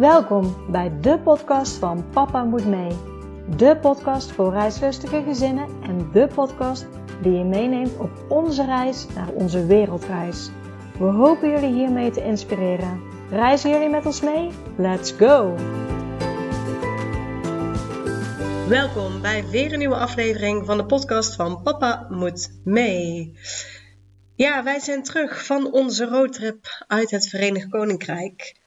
Welkom bij de podcast van Papa Moet Mee. De podcast voor reislustige gezinnen en de podcast die je meeneemt op onze reis naar onze wereldreis. We hopen jullie hiermee te inspireren. Reizen jullie met ons mee? Let's go! Welkom bij weer een nieuwe aflevering van de podcast van Papa Moet Mee. Ja, wij zijn terug van onze roadtrip uit het Verenigd Koninkrijk.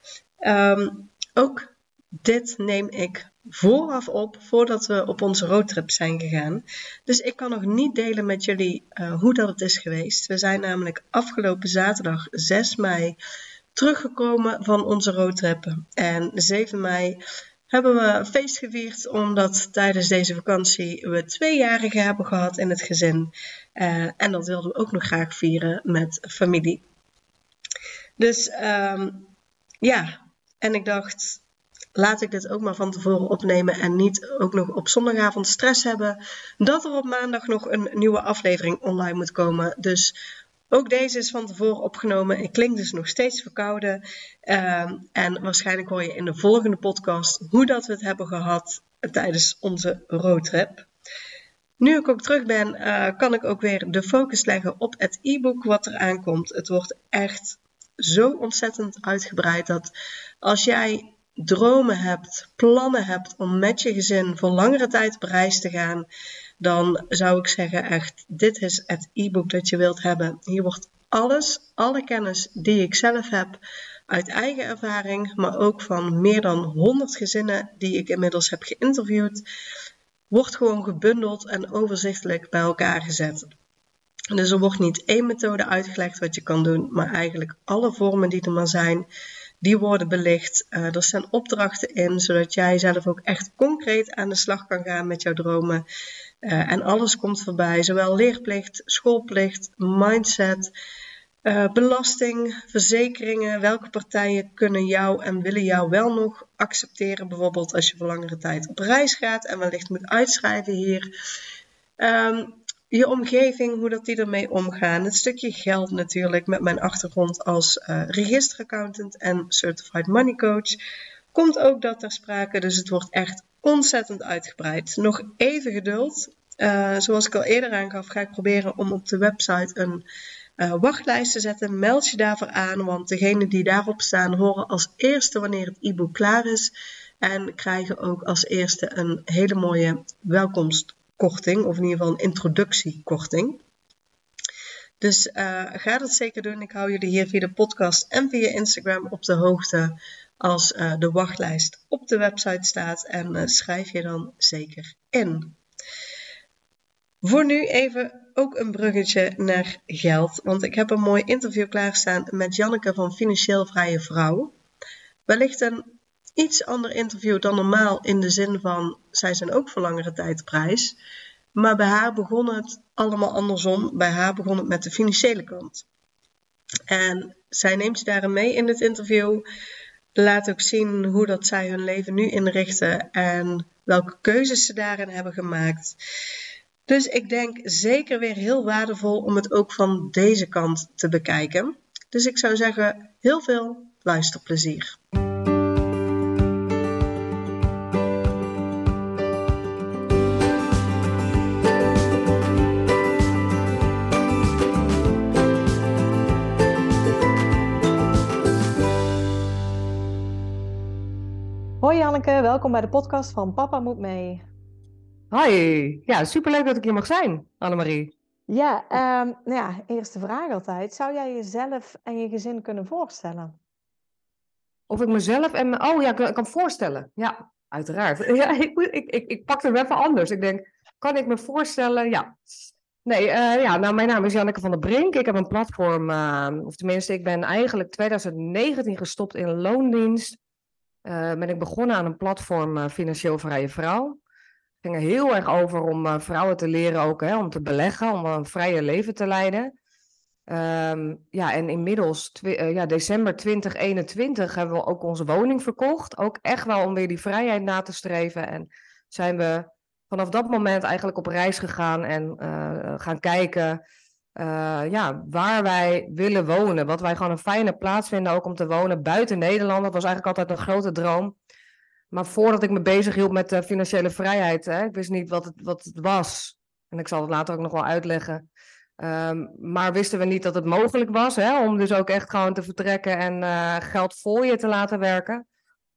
Ehm, ook dit neem ik vooraf op voordat we op onze roadtrip zijn gegaan. Dus ik kan nog niet delen met jullie uh, hoe dat het is geweest. We zijn namelijk afgelopen zaterdag 6 mei teruggekomen van onze roadtrip. En 7 mei hebben we feest gevierd omdat tijdens deze vakantie we tweejarigen hebben gehad in het gezin. Uh, en dat wilden we ook nog graag vieren met familie. Dus um, ja, en ik dacht, laat ik dit ook maar van tevoren opnemen en niet ook nog op zondagavond stress hebben dat er op maandag nog een nieuwe aflevering online moet komen. Dus ook deze is van tevoren opgenomen. Ik klink dus nog steeds verkouden. Uh, en waarschijnlijk hoor je in de volgende podcast hoe dat we het hebben gehad tijdens onze roadtrip. Nu ik ook terug ben, uh, kan ik ook weer de focus leggen op het e-book wat er aankomt. Het wordt echt zo ontzettend uitgebreid dat als jij dromen hebt, plannen hebt om met je gezin voor langere tijd op reis te gaan, dan zou ik zeggen echt, dit is het e-book dat je wilt hebben. Hier wordt alles, alle kennis die ik zelf heb, uit eigen ervaring, maar ook van meer dan 100 gezinnen die ik inmiddels heb geïnterviewd, wordt gewoon gebundeld en overzichtelijk bij elkaar gezet. Dus er wordt niet één methode uitgelegd wat je kan doen, maar eigenlijk alle vormen die er maar zijn, die worden belicht. Uh, er staan opdrachten in, zodat jij zelf ook echt concreet aan de slag kan gaan met jouw dromen. Uh, en alles komt voorbij, zowel leerplicht, schoolplicht, mindset, uh, belasting, verzekeringen. Welke partijen kunnen jou en willen jou wel nog accepteren, bijvoorbeeld als je voor langere tijd op reis gaat en wellicht moet uitschrijven hier. Um, je omgeving, hoe dat die ermee omgaan. Het stukje geld natuurlijk met mijn achtergrond als uh, registeraccountant en certified money coach. Komt ook dat ter sprake, dus het wordt echt ontzettend uitgebreid. Nog even geduld. Uh, zoals ik al eerder aangaf, ga ik proberen om op de website een uh, wachtlijst te zetten. Meld je daarvoor aan, want degenen die daarop staan horen als eerste wanneer het e-book klaar is. En krijgen ook als eerste een hele mooie welkomst korting, of in ieder geval een introductiekorting. Dus uh, ga dat zeker doen. Ik hou jullie hier via de podcast en via Instagram op de hoogte als uh, de wachtlijst op de website staat. En uh, schrijf je dan zeker in. Voor nu even ook een bruggetje naar geld. Want ik heb een mooi interview klaarstaan met Janneke van Financieel Vrije Vrouw. Wellicht een iets ander interview dan normaal in de zin van zij zijn ook voor langere tijd prijs. Maar bij haar begon het allemaal andersom. Bij haar begon het met de financiële kant. En zij neemt je daarin mee in dit interview. Laat ook zien hoe dat zij hun leven nu inrichten en welke keuzes ze daarin hebben gemaakt. Dus ik denk zeker weer heel waardevol om het ook van deze kant te bekijken. Dus ik zou zeggen, heel veel luisterplezier. Hoi Janneke, welkom bij de podcast van Papa Moet Mee. Hoi, ja, superleuk dat ik hier mag zijn, Annemarie. Ja, um, nou ja, eerste vraag altijd. Zou jij jezelf en je gezin kunnen voorstellen? Of ik mezelf en... Oh ja, ik kan voorstellen. Ja, uiteraard. Ja, ik, ik, ik, ik pak hem even anders. Ik denk, kan ik me voorstellen? Ja. Nee, uh, ja, nou, mijn naam is Janneke van der Brink. Ik heb een platform, uh, of tenminste, ik ben eigenlijk 2019 gestopt in loondienst uh, ben ik begonnen aan een platform uh, Financieel Vrije Vrouw. Het ging er heel erg over om uh, vrouwen te leren ook, hè, om te beleggen, om een vrije leven te leiden. Um, ja, en inmiddels, ja, december 2021, hebben we ook onze woning verkocht. Ook echt wel om weer die vrijheid na te streven. En zijn we vanaf dat moment eigenlijk op reis gegaan en gaan kijken ja, waar wij willen wonen. Wat wij gewoon een fijne plaats vinden ook om te wonen buiten Nederland. Dat was eigenlijk altijd een grote droom. Maar voordat ik me bezig hield met de financiële vrijheid, hè, ik wist niet wat het, wat het was. En ik zal het later ook nog wel uitleggen. Um, maar wisten we niet dat het mogelijk was hè, om dus ook echt gewoon te vertrekken en uh, geld voor je te laten werken.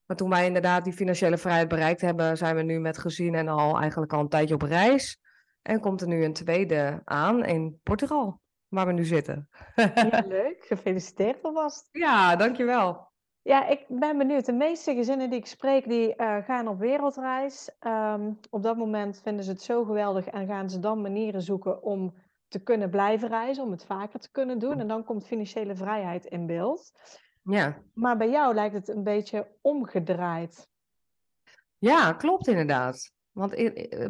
Maar toen wij inderdaad die financiële vrijheid bereikt hebben, zijn we nu met gezin en al eigenlijk al een tijdje op reis. En komt er nu een tweede aan in Portugal, waar we nu zitten. Ja, leuk. Gefeliciteerd alvast. Ja, dankjewel. Ja, ik ben benieuwd. De meeste gezinnen die ik spreek, die uh, gaan op wereldreis. Um, op dat moment vinden ze het zo geweldig en gaan ze dan manieren zoeken om te kunnen blijven reizen, om het vaker te kunnen doen. En dan komt financiële vrijheid in beeld. Ja. Maar bij jou lijkt het een beetje omgedraaid. Ja, klopt inderdaad. Want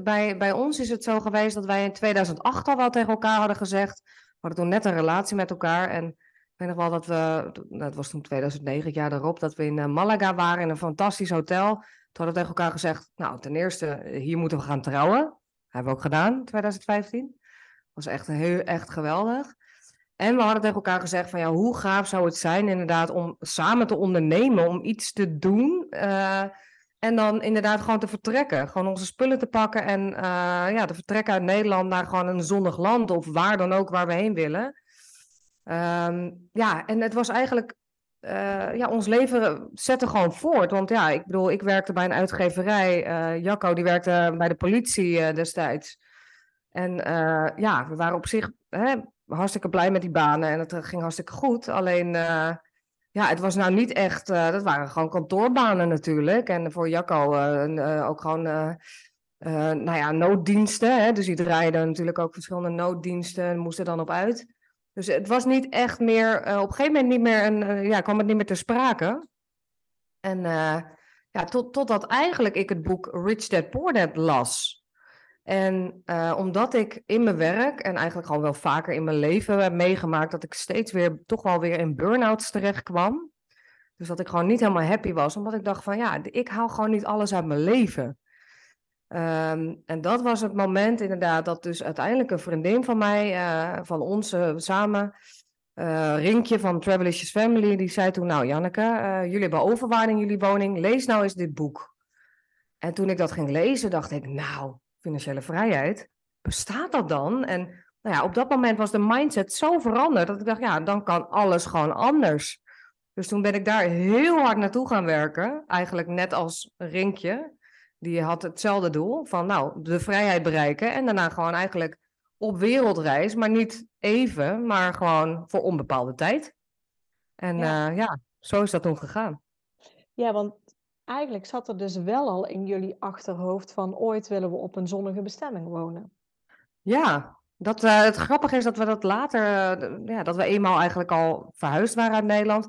bij, bij ons is het zo geweest dat wij in 2008 al wel tegen elkaar hadden gezegd. We hadden toen net een relatie met elkaar. En ik weet nog wel dat we, dat was toen 2009, het jaar daarop, dat we in eh, Malaga waren in een fantastisch hotel. Toen hadden we tegen elkaar gezegd, nou ten eerste, hier moeten we gaan trouwen. Dat hebben we ook gedaan, 2015 was echt, heel, echt geweldig. En we hadden tegen elkaar gezegd van ja, hoe gaaf zou het zijn inderdaad om samen te ondernemen, om iets te doen. En dan inderdaad gewoon te vertrekken. Gewoon onze spullen te pakken en uh, ja, te vertrekken uit Nederland naar gewoon een zonnig land of waar dan ook waar we heen willen. Um, ja, en het was eigenlijk, uh, ja, ons leven zette gewoon voort. Want ja, ik bedoel, ik werkte bij een uitgeverij. Jacco die werkte bij de politie destijds. En uh, ja, we waren op zich hè, hartstikke blij met die banen en het eh, ging hartstikke goed. Alleen, uh, ja, het was nou niet echt, uh, dat waren gewoon kantoorbanen natuurlijk. En voor Jacco ook gewoon, nou ja, nooddiensten. Hè? Dus die draaiden natuurlijk ook verschillende nooddiensten en moesten dan op uit. Dus het was niet echt meer, op een gegeven moment niet meer, een, ja, kwam het niet meer ter sprake. En ja, tot, totdat eigenlijk ik het boek Rich Dad Poor Dad las. En uh, omdat ik in mijn werk en eigenlijk gewoon wel vaker in mijn leven heb meegemaakt dat ik steeds weer toch wel weer in burn-outs terecht kwam. Dus dat ik gewoon niet helemaal happy was, omdat ik dacht van ja, ik haal gewoon niet alles uit mijn leven. Um, en dat was het moment inderdaad dat dus uiteindelijk een vriendin van mij, uh, van ons uh, samen, Rinkje van Travelicious Family, die zei toen, nou Janneke, jullie hebben overwaarde in jullie woning, lees nou eens dit boek. En toen ik dat ging lezen, dacht ik, nou, financiële vrijheid, bestaat dat dan? En nou ja, op dat moment was de mindset zo veranderd dat ik dacht, ja, dan kan alles gewoon anders. Dus toen ben ik daar heel hard naartoe gaan werken, eigenlijk net als Rinkje. Die had hetzelfde doel van, nou, de vrijheid bereiken en daarna gewoon eigenlijk op wereldreis, maar niet even, maar gewoon voor onbepaalde tijd. En ja, uh, ja zo is dat toen gegaan. Ja, want eigenlijk zat er dus wel al in jullie achterhoofd van ooit willen we op een zonnige bestemming wonen. Ja, dat, uh, het grappige is dat we dat later, uh, ja, dat we eenmaal eigenlijk al verhuisd waren uit Nederland,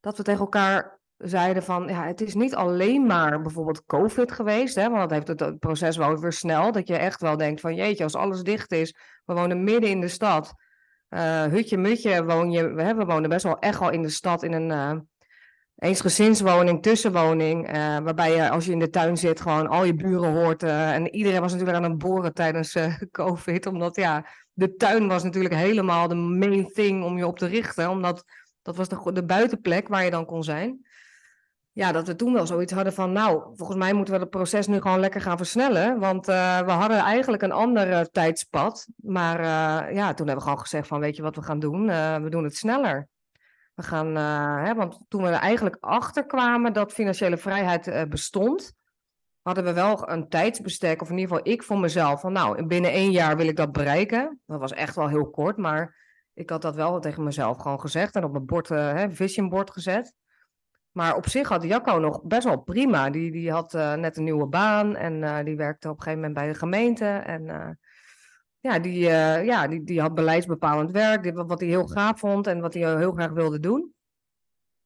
dat we tegen elkaar zeiden van, ja, het is niet alleen maar bijvoorbeeld COVID geweest, hè, want dat heeft het, proces wel weer snel, dat je echt wel denkt van, jeetje, als alles dicht is, we wonen midden in de stad, uh, hutje mutje woon je, we, we wonen best wel echt al in de stad in een eensgezinswoning, tussenwoning, uh, waarbij je als je in de tuin zit gewoon al je buren hoort. Uh, en iedereen was natuurlijk aan het boren tijdens uh, COVID, omdat ja, de tuin was natuurlijk helemaal de main thing om je op te richten, omdat dat was de, de buitenplek waar je dan kon zijn. Ja, dat we toen wel zoiets hadden van, nou, volgens mij moeten we het proces nu gewoon lekker gaan versnellen, want we hadden eigenlijk een ander tijdspad, maar ja, toen hebben we gewoon gezegd van, weet je wat we gaan doen? we doen het sneller. We gaan, uh, hè, want toen we er eigenlijk achter kwamen dat financiële vrijheid uh, bestond, hadden we wel een tijdsbestek, of in ieder geval ik voor mezelf, van nou, binnen één jaar wil ik dat bereiken. Dat was echt wel heel kort, maar ik had dat wel tegen mezelf gewoon gezegd en op mijn bord, uh, hè, visionbord gezet. Maar op zich had Jacco nog best wel prima. Die, die had net een nieuwe baan en die werkte op een gegeven moment bij de gemeente. En ja, die, uh, ja, die, die had beleidsbepalend werk, wat hij heel gaaf vond en wat hij heel graag wilde doen.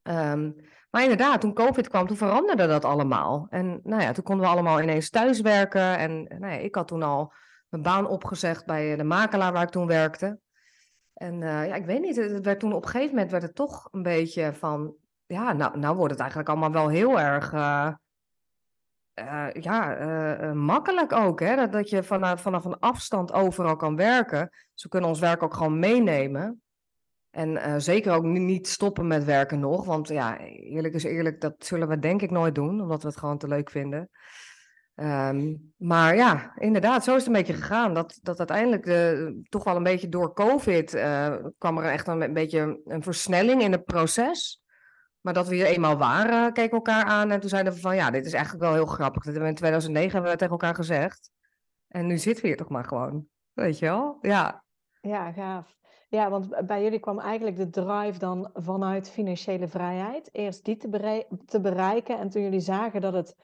Um, maar inderdaad, toen COVID kwam, toen veranderde dat allemaal. En nou ja, toen konden we allemaal ineens thuiswerken. En nou ja, ik had toen al mijn baan opgezegd bij de makelaar waar ik toen werkte. En uh, ja, ik weet niet, het werd toen op een gegeven moment werd het toch een beetje van... Ja, nou, nou wordt het eigenlijk allemaal wel heel erg... Uh, uh, ja, uh, makkelijk ook. Hè? Dat, dat je vanaf, vanaf een afstand overal kan werken. Ze kunnen ons werk ook gewoon meenemen. En zeker ook niet stoppen met werken nog. Want ja, eerlijk is eerlijk, dat zullen we denk ik nooit doen. Omdat we het gewoon te leuk vinden. Um, maar ja, inderdaad, zo is het een beetje gegaan. Dat, dat uiteindelijk de, toch wel een beetje door COVID kwam er echt een beetje een versnelling in het proces. Maar dat we hier eenmaal waren, keken elkaar aan en toen zeiden we van ja, dit is eigenlijk wel heel grappig. Dat in 2009 hebben we tegen elkaar gezegd. En nu zitten we hier toch maar gewoon. Weet je wel? Ja. Ja, gaaf. Ja, want bij jullie kwam eigenlijk de drive dan vanuit financiële vrijheid. Eerst die te, bereiken en toen jullie zagen dat het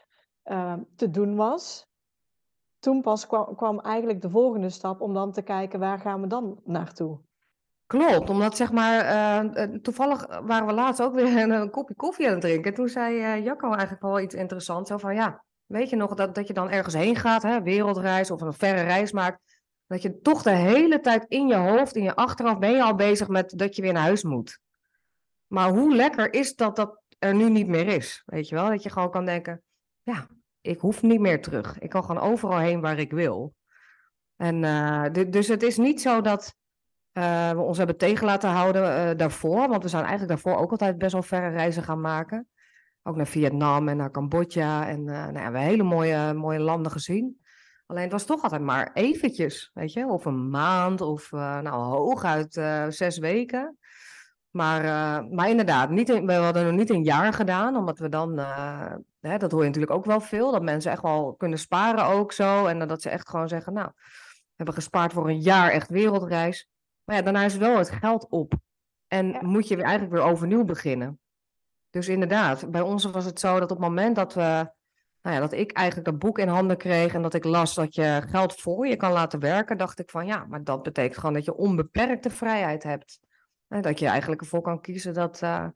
uh, te doen was, toen pas kwam, kwam eigenlijk de volgende stap om dan te kijken waar gaan we dan naartoe. Klopt, omdat zeg maar, uh, toevallig waren we laatst ook weer een, kopje koffie aan het drinken. Toen zei uh, Jacco eigenlijk wel iets interessants. Zo van ja, weet je nog dat, dat je dan ergens heen gaat, hè, wereldreis of een verre reis maakt. Dat je toch de hele tijd in je hoofd, in je achterhoofd, ben je al bezig met dat je weer naar huis moet. Maar hoe lekker is dat dat er nu niet meer is? Weet je wel, dat je gewoon kan denken, ja, ik hoef niet meer terug. Ik kan gewoon overal heen waar ik wil. En dus het is niet zo dat uh, we ons hebben tegen laten houden uh, daarvoor. Want we zijn eigenlijk daarvoor ook altijd best wel verre reizen gaan maken. Ook naar Vietnam en naar Cambodja. En uh, nou we hebben hele mooie, mooie landen gezien. Alleen het was toch altijd maar eventjes, weet je. Of een maand of nou hooguit zes weken. Maar, maar inderdaad, niet we hadden nog niet een jaar gedaan. Omdat we dan, hè, dat hoor je natuurlijk ook wel veel. Dat mensen echt wel kunnen sparen ook zo. En dat ze echt gewoon zeggen, nou, we hebben gespaard voor een jaar echt wereldreis. Maar ja, daarna is wel het geld op. En moet je weer eigenlijk weer overnieuw beginnen. Dus inderdaad, bij ons was het zo dat op het moment dat we. Nou ja, dat ik eigenlijk dat boek in handen kreeg en dat ik las dat je geld voor je kan laten werken, dacht ik van ja, maar dat betekent gewoon dat je onbeperkte vrijheid hebt. En dat je eigenlijk ervoor kan kiezen dat, uh,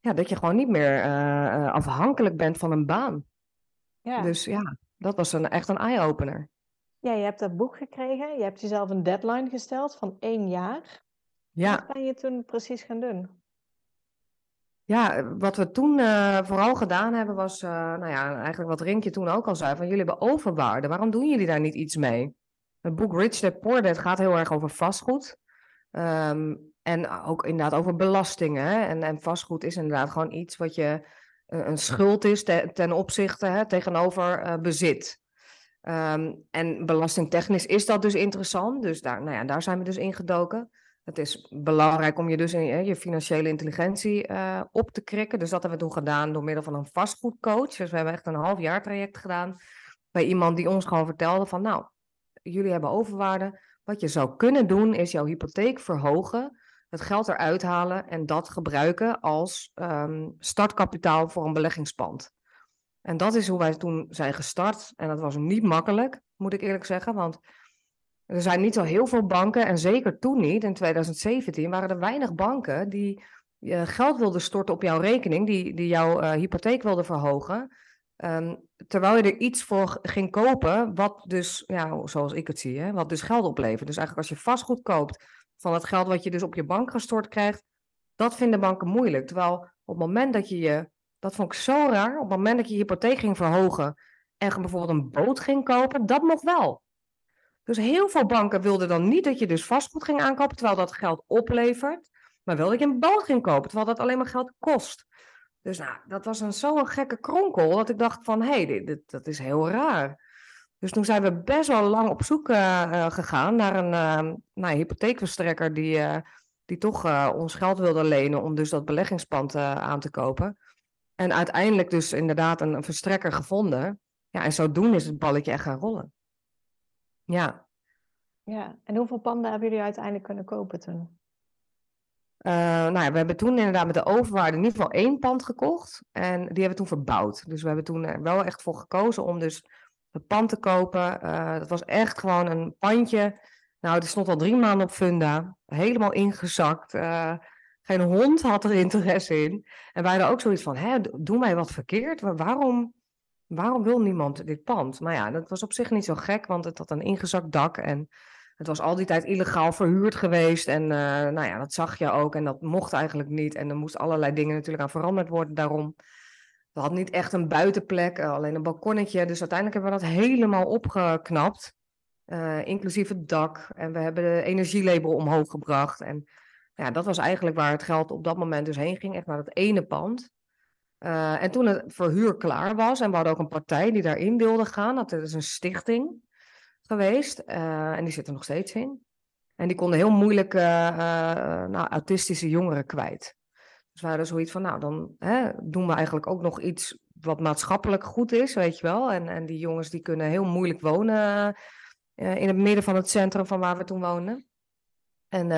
ja, dat je gewoon niet meer uh, afhankelijk bent van een baan. Ja. Dus ja, dat was een, echt een eye-opener. Ja, je hebt dat boek gekregen. Je hebt jezelf een deadline gesteld van één jaar. Ja. Wat ben je toen precies gaan doen? Ja, wat we toen uh, vooral gedaan hebben was, uh, nou ja, eigenlijk wat Rinkje toen ook al zei, van jullie hebben overwaarde. Waarom doen jullie daar niet iets mee? Het boek Rich Dad Poor Dad gaat heel erg over vastgoed. Um, en ook inderdaad over belastingen. Hè? En, en vastgoed is inderdaad gewoon iets wat je uh, een schuld is te, ten opzichte hè, tegenover bezit. Um, en belastingtechnisch is dat dus interessant. Dus daar, nou ja, daar zijn we dus ingedoken. Het is belangrijk om je dus in je financiële intelligentie uh, op te krikken. Dus dat hebben we toen gedaan door middel van een vastgoedcoach. Dus we hebben echt een half jaar traject gedaan bij iemand die ons gewoon vertelde van nou, jullie hebben overwaarde. Wat je zou kunnen doen is jouw hypotheek verhogen, het geld eruit halen en dat gebruiken als um, startkapitaal voor een beleggingspand. En dat is hoe wij toen zijn gestart. En dat was niet makkelijk, moet ik eerlijk zeggen. Want er zijn niet zo heel veel banken, en zeker toen niet, in 2017, waren er weinig banken die uh, geld wilden storten op jouw rekening, die, die jouw uh, hypotheek wilden verhogen. Um, terwijl je er iets voor ging kopen, wat dus, ja, zoals ik het zie, hè, wat dus geld oplevert. Dus eigenlijk als je vastgoed koopt van het geld wat je dus op je bank gestort krijgt, dat vinden banken moeilijk. Terwijl op het moment dat je je dat vond ik zo raar. Op het moment dat je je hypotheek ging verhogen en bijvoorbeeld een boot ging kopen, dat mocht wel. Dus heel veel banken wilden dan niet dat je dus vastgoed ging aankopen, terwijl dat geld oplevert. Maar wel dat je een boot ging kopen, terwijl dat alleen maar geld kost. Dus nou, dat was een zo'n gekke kronkel, dat ik dacht van, hé, hey, dit, dat is heel raar. Dus toen zijn we best wel lang op zoek uh, gegaan naar een uh, nou, hypotheekverstrekker die, die toch ons geld wilde lenen om dus dat beleggingspand aan te kopen. En uiteindelijk dus inderdaad een, een verstrekker gevonden. Ja, en zodoende is het balletje echt gaan rollen. Ja. Ja, en hoeveel panden hebben jullie uiteindelijk kunnen kopen toen? Uh, nou ja, we hebben toen inderdaad met de overwaarde in ieder geval één pand gekocht. En die hebben we toen verbouwd. Dus we hebben toen er wel echt voor gekozen om dus het pand te kopen. Uh, dat was echt gewoon een pandje. Nou, het stond al drie maanden op funda. Helemaal ingezakt. Uh, geen hond had er interesse in. En wij hadden ook zoiets van, hè, doen wij wat verkeerd? Waarom, waarom wil niemand dit pand? Maar ja, dat was op zich niet zo gek, want het had een ingezakt dak en het was al die tijd illegaal verhuurd geweest. En uh, nou ja, dat zag je ook en dat mocht eigenlijk niet. En er moesten allerlei dingen natuurlijk aan veranderd worden daarom. we hadden niet echt een buitenplek, eh, alleen een balkonnetje. Dus uiteindelijk hebben we dat helemaal opgeknapt. Uh, inclusief het dak. En we hebben de energielabel omhoog gebracht. En ja, dat was eigenlijk waar het geld op dat moment dus heen ging. Echt naar dat ene pand. Uh, en toen het verhuur klaar was, en we hadden ook een partij die daarin wilde gaan. Dat is een stichting geweest. Uh, en die zit er nog steeds in. En die konden heel moeilijk nou, autistische jongeren kwijt. Dus we hadden zoiets van, nou, dan hè, doen we eigenlijk ook nog iets wat maatschappelijk goed is, weet je wel. En, en die jongens die kunnen heel moeilijk wonen in het midden van het centrum van waar we toen woonden. En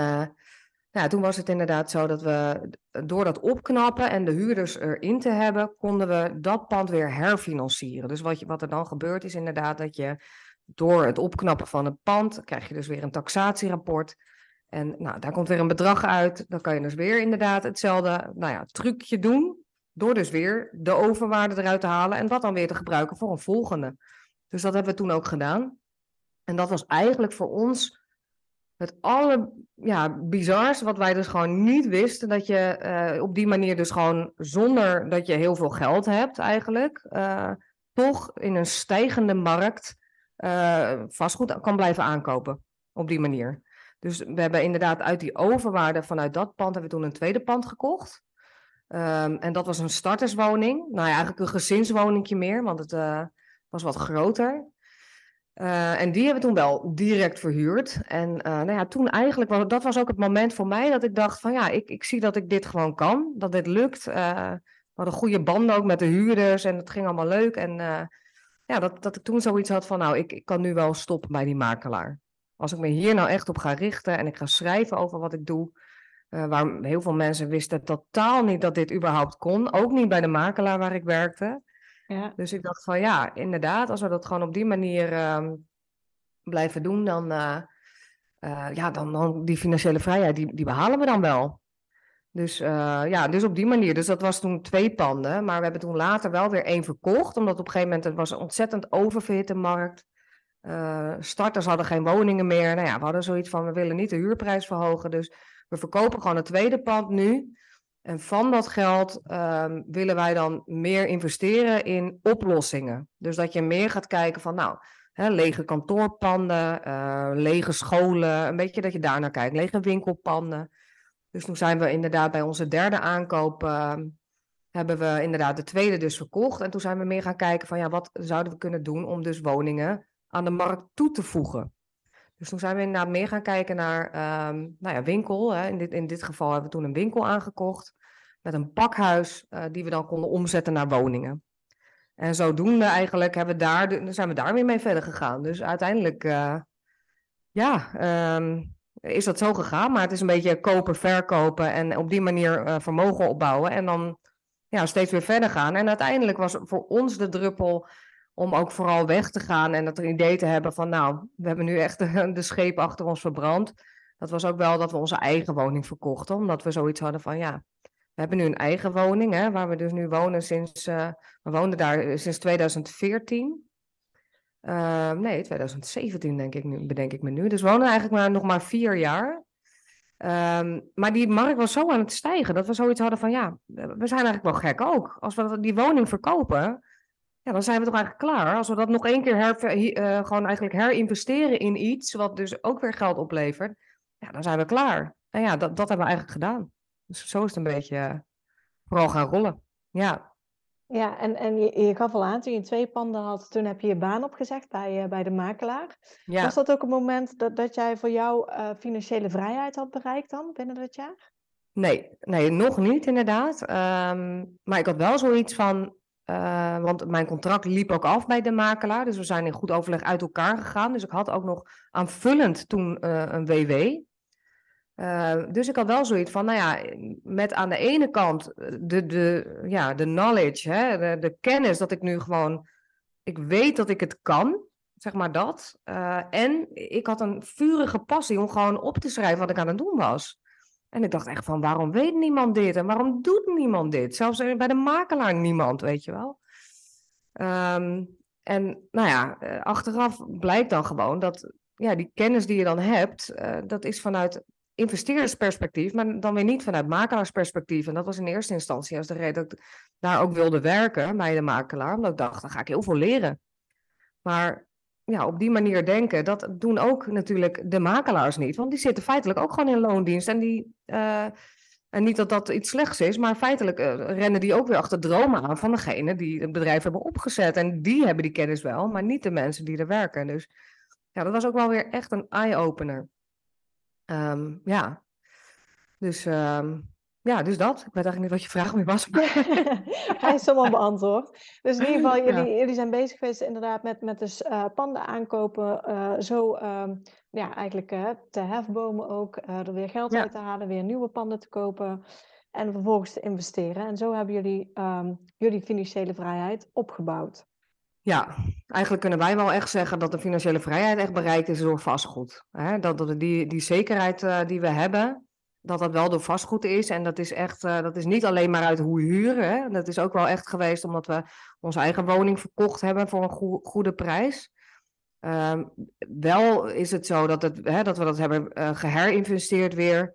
nou, toen was het inderdaad zo dat we door dat opknappen en de huurders erin te hebben, konden we dat pand weer herfinancieren. Dus wat, je, wat er dan gebeurt is inderdaad dat je door het opknappen van het pand, krijg je dus weer een taxatierapport. En nou, daar komt weer een bedrag uit. Dan kan je dus weer inderdaad hetzelfde nou ja, trucje doen. Door dus weer de overwaarde eruit te halen en dat dan weer te gebruiken voor een volgende. Dus dat hebben we toen ook gedaan. En dat was eigenlijk voor ons het aller ja, bizarste, wat wij dus gewoon niet wisten. Dat je uh, op die manier dus gewoon zonder dat je heel veel geld hebt eigenlijk, uh, toch in een stijgende markt uh, vastgoed kan blijven aankopen. Op die manier. Dus we hebben inderdaad uit die overwaarde vanuit dat pand hebben we toen een tweede pand gekocht. Um, en dat was een starterswoning. Nou ja, eigenlijk een gezinswoningje meer, want het was wat groter. Uh, en die hebben toen wel direct verhuurd. En uh, nou ja, toen eigenlijk, was, dat was ook het moment voor mij dat ik dacht van ja, ik, ik zie dat ik dit gewoon kan. Dat dit lukt. we hadden goede banden ook met de huurders en het ging allemaal leuk. En ja, dat, dat ik toen zoiets had van nou, ik, ik kan nu wel stoppen bij die makelaar. Als ik me hier nou echt op ga richten en ik ga schrijven over wat ik doe, waar heel veel mensen wisten totaal niet dat dit überhaupt kon, ook niet bij de makelaar waar ik werkte. Ja. Dus ik dacht van ja, inderdaad, als we dat gewoon op die manier uh, blijven doen, dan, uh, ja, dan, dan die financiële vrijheid, die, die behalen we dan wel. Dus ja, dus op die manier. Dus dat was toen twee panden, maar we hebben toen later wel weer één verkocht, omdat op een gegeven moment het was een ontzettend oververhitte markt. Uh, starters hadden geen woningen meer. Nou ja, we hadden zoiets van, we willen niet de huurprijs verhogen. Dus we verkopen gewoon het tweede pand nu. En van dat geld um, willen wij dan meer investeren in oplossingen. Dus dat je meer gaat kijken van, nou, hè, lege kantoorpanden, uh, lege scholen. Een beetje dat je daar naar kijkt. Lege winkelpanden. Dus toen zijn we inderdaad bij onze derde aankoop... Uh, hebben we inderdaad de tweede dus verkocht. En toen zijn we meer gaan kijken van, ja, wat zouden we kunnen doen om dus woningen aan de markt toe te voegen. Dus toen zijn we inderdaad meer gaan kijken naar um, nou ja, winkel. Hè. In, dit, in dit geval hebben we toen een winkel aangekocht met een pakhuis uh, die we dan konden omzetten naar woningen. En zodoende eigenlijk hebben we daar, zijn we daar weer mee verder gegaan. Dus uiteindelijk, uh, ja, um, is dat zo gegaan. Maar het is een beetje kopen, verkopen en op die manier uh, vermogen opbouwen. En dan ja, steeds weer verder gaan. En uiteindelijk was voor ons de druppel om ook vooral weg te gaan en dat een idee te hebben van, nou, we hebben nu echt de, de scheep achter ons verbrand. Dat was ook wel dat we onze eigen woning verkochten, omdat we zoiets hadden van, ja, we hebben nu een eigen woning, hè, waar we dus nu wonen sinds, uh, we woonden daar sinds 2014. Uh, nee, 2017 denk ik nu, bedenk ik me nu. Dus we wonen eigenlijk maar nog maar vier jaar. Um, maar die markt was zo aan het stijgen dat we zoiets hadden van ja, we zijn eigenlijk wel gek ook. Als we die woning verkopen, ja, dan zijn we toch eigenlijk klaar. Als we dat nog één keer her, uh, gewoon eigenlijk herinvesteren in iets, wat dus ook weer geld oplevert, ja, dan zijn we klaar. En ja, dat, dat hebben we eigenlijk gedaan. Dus zo is het een beetje uh, vooral gaan rollen. Ja. Ja, en, en je, je gaf al aan, toen je twee panden had, toen heb je je baan opgezegd bij, uh, bij de makelaar. Ja. Was dat ook een moment dat, dat jij voor jou financiële vrijheid had bereikt dan, binnen dat jaar? Nee, nee nog niet inderdaad. Um, maar ik had wel zoiets van, uh, want mijn contract liep ook af bij de makelaar. Dus we zijn in goed overleg uit elkaar gegaan. Dus ik had ook nog aanvullend toen uh, een WW. Uh, dus ik had wel zoiets van, nou ja, met aan de ene kant de, de, ja, de knowledge, hè, de, de kennis dat ik nu gewoon, ik weet dat ik het kan, zeg maar dat. en ik had een vurige passie om gewoon op te schrijven wat ik aan het doen was. En ik dacht echt van, waarom weet niemand dit? En waarom doet niemand dit? Zelfs bij de makelaar niemand, weet je wel. Um, en nou ja, achteraf blijkt dan gewoon dat ja, die kennis die je dan hebt, uh, dat is vanuit investeerdersperspectief, maar dan weer niet vanuit makelaarsperspectief. En dat was in eerste instantie als de reden dat ik daar ook wilde werken bij de makelaar, omdat ik dacht, dan ga ik heel veel leren. Maar ja, op die manier denken, dat doen ook natuurlijk de makelaars niet. Want die zitten feitelijk ook gewoon in loondienst. En, die, uh, en niet dat dat iets slechts is, maar feitelijk uh, rennen die ook weer achter dromen aan van degene die het bedrijf hebben opgezet. En die hebben die kennis wel, maar niet de mensen die er werken. Dus ja, dat was ook wel weer echt een eye-opener. Um, ja, dus um, ja, dus dat. Ik weet eigenlijk niet wat je vraag meer was. Hij is allemaal beantwoord. Dus in ieder geval, jullie, jullie zijn bezig geweest inderdaad met, met dus uh, panden aankopen. Uh, zo um, ja, eigenlijk uh, te hefbomen ook. er weer geld ja. uit te halen, weer nieuwe panden te kopen. En vervolgens te investeren. En zo hebben jullie um, jullie financiële vrijheid opgebouwd. Ja, eigenlijk kunnen wij wel echt zeggen dat de financiële vrijheid echt bereikt is door vastgoed. Hè? Dat, dat die, die zekerheid die we hebben, dat dat wel door vastgoed is. En dat is echt, uh, dat is niet alleen maar uit hoe huren. Hè? Dat is ook wel echt geweest omdat we onze eigen woning verkocht hebben voor een go goede prijs. Uh, wel is het zo dat, het, hè, dat we dat hebben uh, geherinvesteerd weer.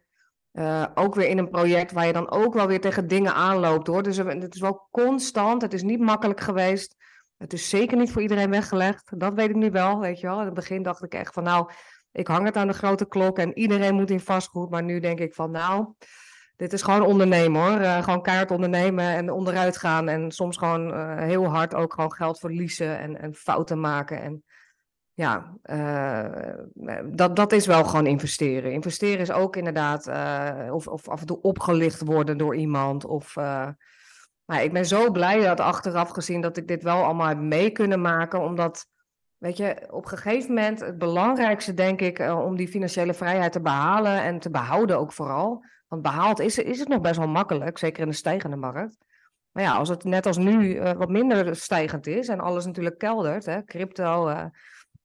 Uh, ook weer in een project waar je dan ook wel weer tegen dingen aanloopt hoor. Dus het is wel constant. Het is niet makkelijk geweest. Het is zeker niet voor iedereen weggelegd. Dat weet ik nu wel, weet je wel. In het begin dacht ik echt van nou, ik hang het aan de grote klok en iedereen moet in vastgoed. Maar nu denk ik van nou, dit is gewoon ondernemen hoor. Uh, gewoon kaart ondernemen en onderuit gaan. En soms gewoon uh, heel hard ook gewoon geld verliezen en, en fouten maken. En ja, uh, dat, dat is wel gewoon investeren. Investeren is ook inderdaad, of, of af en toe opgelicht worden door iemand. Of, maar ik ben zo blij dat achteraf gezien dat ik dit wel allemaal heb mee kunnen maken. Omdat Weet je, op een gegeven moment, het belangrijkste denk ik uh, om die financiële vrijheid te behalen en te behouden ook vooral. Want behaald is, is het nog best wel makkelijk, zeker in de stijgende markt. Maar ja, als het net als nu uh, wat minder stijgend is en alles natuurlijk keldert, hè, crypto, uh,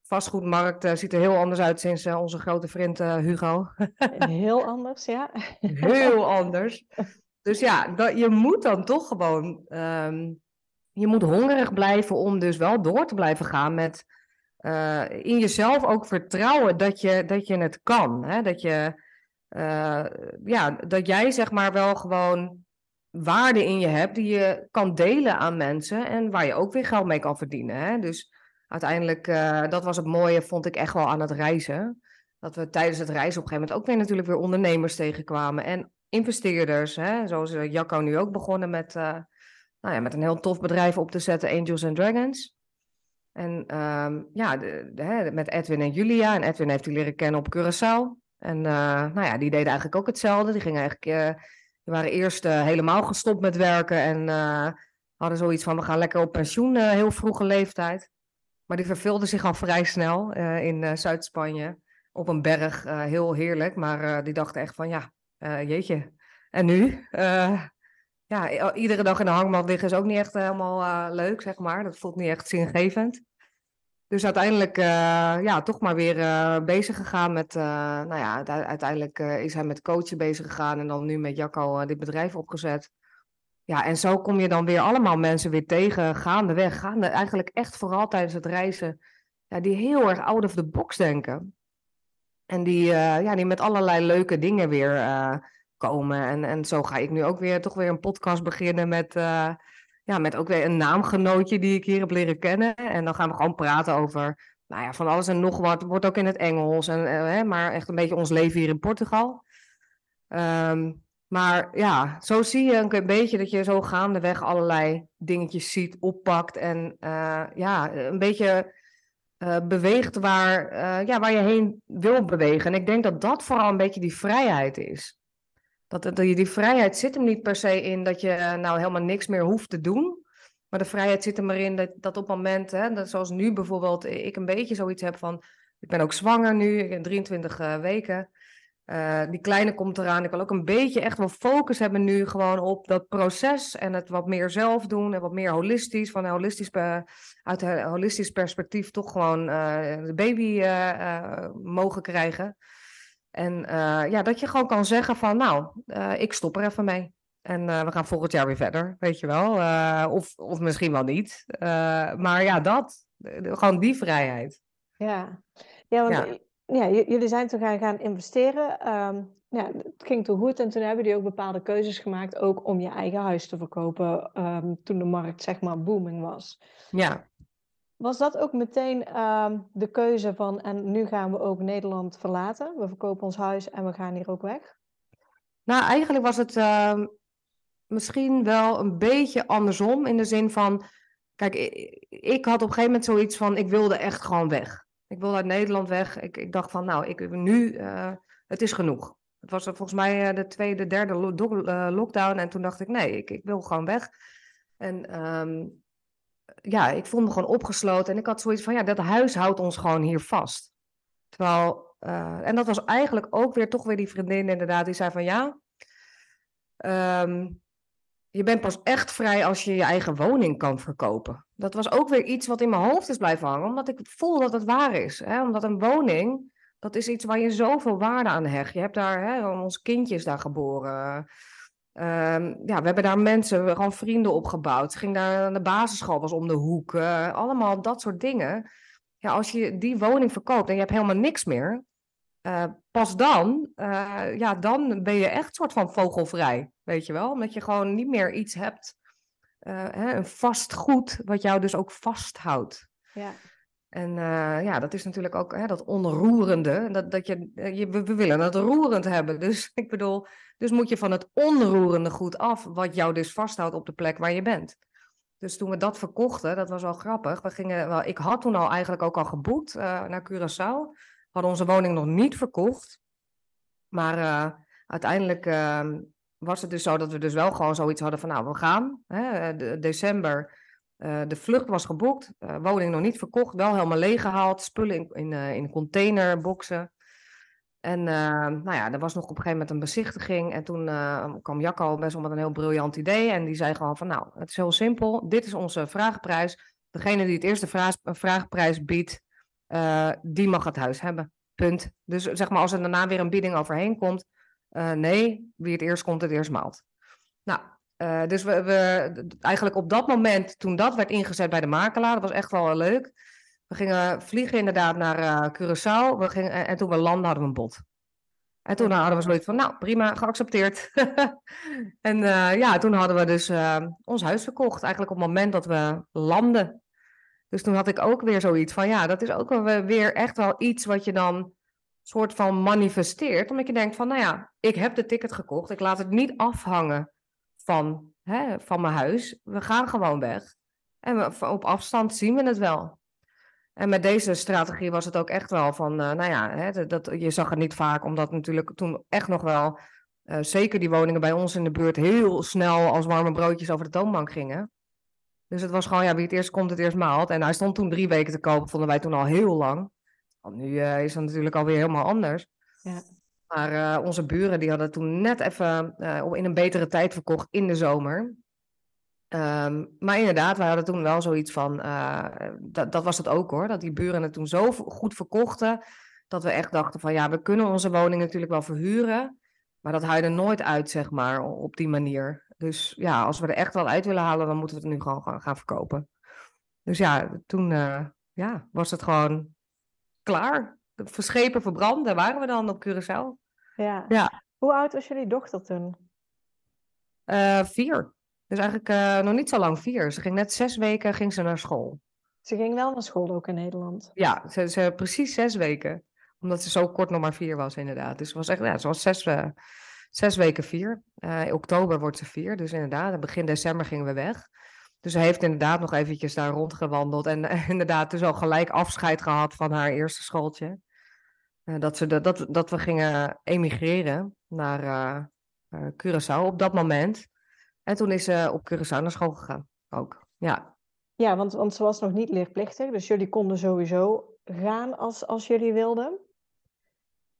vastgoedmarkt ziet er heel anders uit sinds onze grote vriend Hugo. heel anders, ja. heel anders. Dus ja, dat, je moet dan toch gewoon, um, je moet hongerig blijven om dus wel door te blijven gaan met uh, in jezelf ook vertrouwen dat je, dat je het kan. Hè? Dat, je, uh, ja, dat jij zeg maar wel gewoon waarde in je hebt die je kan delen aan mensen en waar je ook weer geld mee kan verdienen. Hè? Dus uiteindelijk, uh, dat was het mooie, vond ik echt wel aan het reizen. Dat we tijdens het reizen op een gegeven moment ook weer natuurlijk weer ondernemers tegenkwamen en investeerders. Hè? Zoals Jacco nu ook begonnen met, nou ja, met een heel tof bedrijf op te zetten, Angels and Dragons. En um, ja, de, met Edwin en Julia. En Edwin heeft die leren kennen op Curaçao. En uh, nou ja, die deden eigenlijk ook hetzelfde. Die gingen eigenlijk, uh, die waren eerst uh, helemaal gestopt met werken. En hadden zoiets van, we gaan lekker op pensioen, heel vroege leeftijd. Maar die verveelden zich al vrij snel in Zuid-Spanje. Op een berg, heel heerlijk. Maar die dachten echt van, ja, jeetje. En nu? Ja, iedere dag in de hangmat liggen is ook niet echt helemaal uh, leuk, zeg maar. Dat voelt niet echt zingevend. Dus uiteindelijk, uh, ja, toch maar weer bezig gegaan met, nou ja, uiteindelijk is hij met coachen bezig gegaan en dan nu met Jacco dit bedrijf opgezet. Ja, en zo kom je dan weer allemaal mensen weer tegen, gaandeweg, gaande, eigenlijk echt vooral tijdens het reizen, ja, die heel erg out of the box denken. En die, ja, die met allerlei leuke dingen weer komen. En, en zo ga ik nu ook weer toch weer een podcast beginnen met, uh, ja, met ook weer een naamgenootje die ik hier heb leren kennen. En dan gaan we gewoon praten over nou ja, van alles en nog wat. Wordt ook in het Engels, en, uh, hè, maar echt een beetje ons leven hier in Portugal. Um, maar ja, zo zie je een beetje dat je zo gaandeweg allerlei dingetjes ziet, oppakt en uh, ja, een beetje beweegt waar, ja, waar je heen wil bewegen. En ik denk dat dat vooral een beetje die vrijheid is. Dat, dat, die vrijheid zit hem niet per se in dat je eh, nou helemaal niks meer hoeft te doen. Maar de vrijheid zit er maar in dat, dat op moment, hè, dat zoals nu bijvoorbeeld, ik een beetje zoiets heb van, ik ben ook zwanger nu, ik ben 23 uh, weken. Uh, die kleine komt eraan. Ik wil ook een beetje echt wel focus hebben nu gewoon op dat proces en het wat meer zelf doen en wat meer holistisch, van een holistisch, uit een holistisch perspectief toch gewoon uh, de baby mogen krijgen. En uh, ja, dat je gewoon kan zeggen van, nou, uh, ik stop er even mee. En uh, we gaan volgend jaar weer verder, weet je wel. of, of misschien wel niet. maar ja, dat. Gewoon die vrijheid. Ja, ja want ja. ja, jullie zijn toen gaan, gaan investeren. Ehm, ja, het ging toen goed en toen hebben jullie ook bepaalde keuzes gemaakt, ook om je eigen huis te verkopen, ehm, toen de markt zeg maar booming was. Ja. Was dat ook meteen ehm, de keuze van, en nu gaan we ook Nederland verlaten, we verkopen ons huis en we gaan hier ook weg? Nou, eigenlijk was het misschien wel een beetje andersom, in de zin van, kijk, ik, had op een gegeven moment zoiets van, ik wilde echt gewoon weg. Ik wilde uit Nederland weg. Ik, ik dacht van, nou, ik, nu, uh, het is genoeg. Het was volgens mij uh, de tweede, derde uh, lockdown. En toen dacht ik, nee, ik, ik wil gewoon weg. En um, ja, ik voelde me gewoon opgesloten. En ik had zoiets van, ja, dat huis houdt ons gewoon hier vast. Terwijl, en dat was eigenlijk ook weer toch weer die vriendin inderdaad, die zei van, ja, um, je bent pas echt vrij als je je eigen woning kan verkopen. Dat was ook weer iets wat in mijn hoofd is blijven hangen, omdat ik voel dat het waar is. Hè? Omdat een woning, dat is iets waar je zoveel waarde aan hecht. Je hebt daar, hè, ons kindje is daar geboren. Um, ja, we hebben daar mensen, gewoon vrienden opgebouwd. Ging daar aan de basisschool, was om de hoek. Uh, allemaal dat soort dingen. Ja, als je die woning verkoopt en je hebt helemaal niks meer, uh, pas dan, uh, ja, dan ben je echt soort van vogelvrij, weet je wel? Omdat je gewoon niet meer iets hebt, hè, een vast goed, wat jou dus ook vasthoudt. Ja. En ja, dat is natuurlijk ook hè, dat onroerende. Dat, dat je, je, we willen het roerend hebben. Dus ik bedoel, dus moet je van het onroerende goed af, wat jou dus vasthoudt op de plek waar je bent. Dus toen we dat verkochten, dat was wel grappig. We gingen, wel, ik had toen al eigenlijk ook al geboekt naar Curaçao hadden onze woning nog niet verkocht. Maar uiteindelijk uh, was het dus zo dat we dus wel gewoon zoiets hadden van nou, we gaan. Hè, de, december, uh, de vlucht was geboekt, woning nog niet verkocht, wel helemaal leeggehaald, spullen in, in, in containerboxen. En nou ja, er was nog op een gegeven moment een bezichtiging. En toen kwam Jacco best wel met een heel briljant idee. En die zei gewoon van nou, het is heel simpel. Dit is onze vraagprijs. Degene die het eerste vraag, vraagprijs biedt, die mag het huis hebben. Punt. Dus zeg maar, als er daarna weer een bieding overheen komt, nee, wie het eerst komt, het eerst maalt. Nou, uh, dus we, eigenlijk op dat moment, toen dat werd ingezet bij de makelaar, dat was echt wel leuk. We gingen vliegen inderdaad naar Curaçao. We gingen, en toen we landen hadden we een bod. En toen hadden we zoiets van, nou prima, geaccepteerd. en ja, toen hadden we dus ons huis verkocht. Eigenlijk op het moment dat we landen. Dus toen had ik ook weer zoiets van, ja, dat is ook weer echt wel iets wat je dan soort van manifesteert. Omdat je denkt van, nou ja, ik heb de ticket gekocht. Ik laat het niet afhangen van, hè, van mijn huis. We gaan gewoon weg. En we, op afstand zien we het wel. En met deze strategie was het ook echt wel van, uh, nou ja, hè, dat, je zag het niet vaak, omdat natuurlijk toen echt nog wel, uh, zeker die woningen bij ons in de buurt, heel snel als warme broodjes over de toonbank gingen. Dus het was gewoon, ja, wie het eerst komt, het eerst maalt. En hij stond toen drie weken te kopen, vonden wij toen al heel lang. Want nu uh, is het natuurlijk alweer helemaal anders. Ja. Maar uh, onze buren die hadden toen net even uh, in een betere tijd verkocht in de zomer. Um, maar inderdaad, wij hadden toen wel zoiets van, dat, dat was het ook hoor, dat die buren het toen zo goed verkochten, dat we echt dachten van ja, we kunnen onze woning natuurlijk wel verhuren, maar dat haalde nooit uit, zeg maar, op die manier. Dus ja, als we er echt wel uit willen halen, dan moeten we het nu gewoon gaan, gaan verkopen. Dus ja, toen ja, was het gewoon klaar. Verschepen, verbrand, daar waren we dan op Curaçao. Ja. ja. Hoe oud was jullie dochter toen? Uh, vier. Dus eigenlijk uh, nog niet zo lang vier. Ze ging net zes weken ging ze naar school. Ze ging wel naar school ook in Nederland? Ja, ze, ze precies zes weken. Omdat ze zo kort nog maar vier was inderdaad. Dus het was echt, ja, ze was zes, zes weken vier. In oktober wordt ze vier, dus inderdaad, begin december gingen we weg. Dus ze heeft inderdaad nog eventjes daar rondgewandeld en inderdaad dus al gelijk afscheid gehad van haar eerste schooltje. Uh, dat, ze de, dat, dat we gingen emigreren naar uh, Curaçao op dat moment. En toen is ze op Curaçao naar school gegaan ook, ja. Ja, want, want ze was nog niet leerplichtig, dus jullie konden sowieso gaan als, als jullie wilden.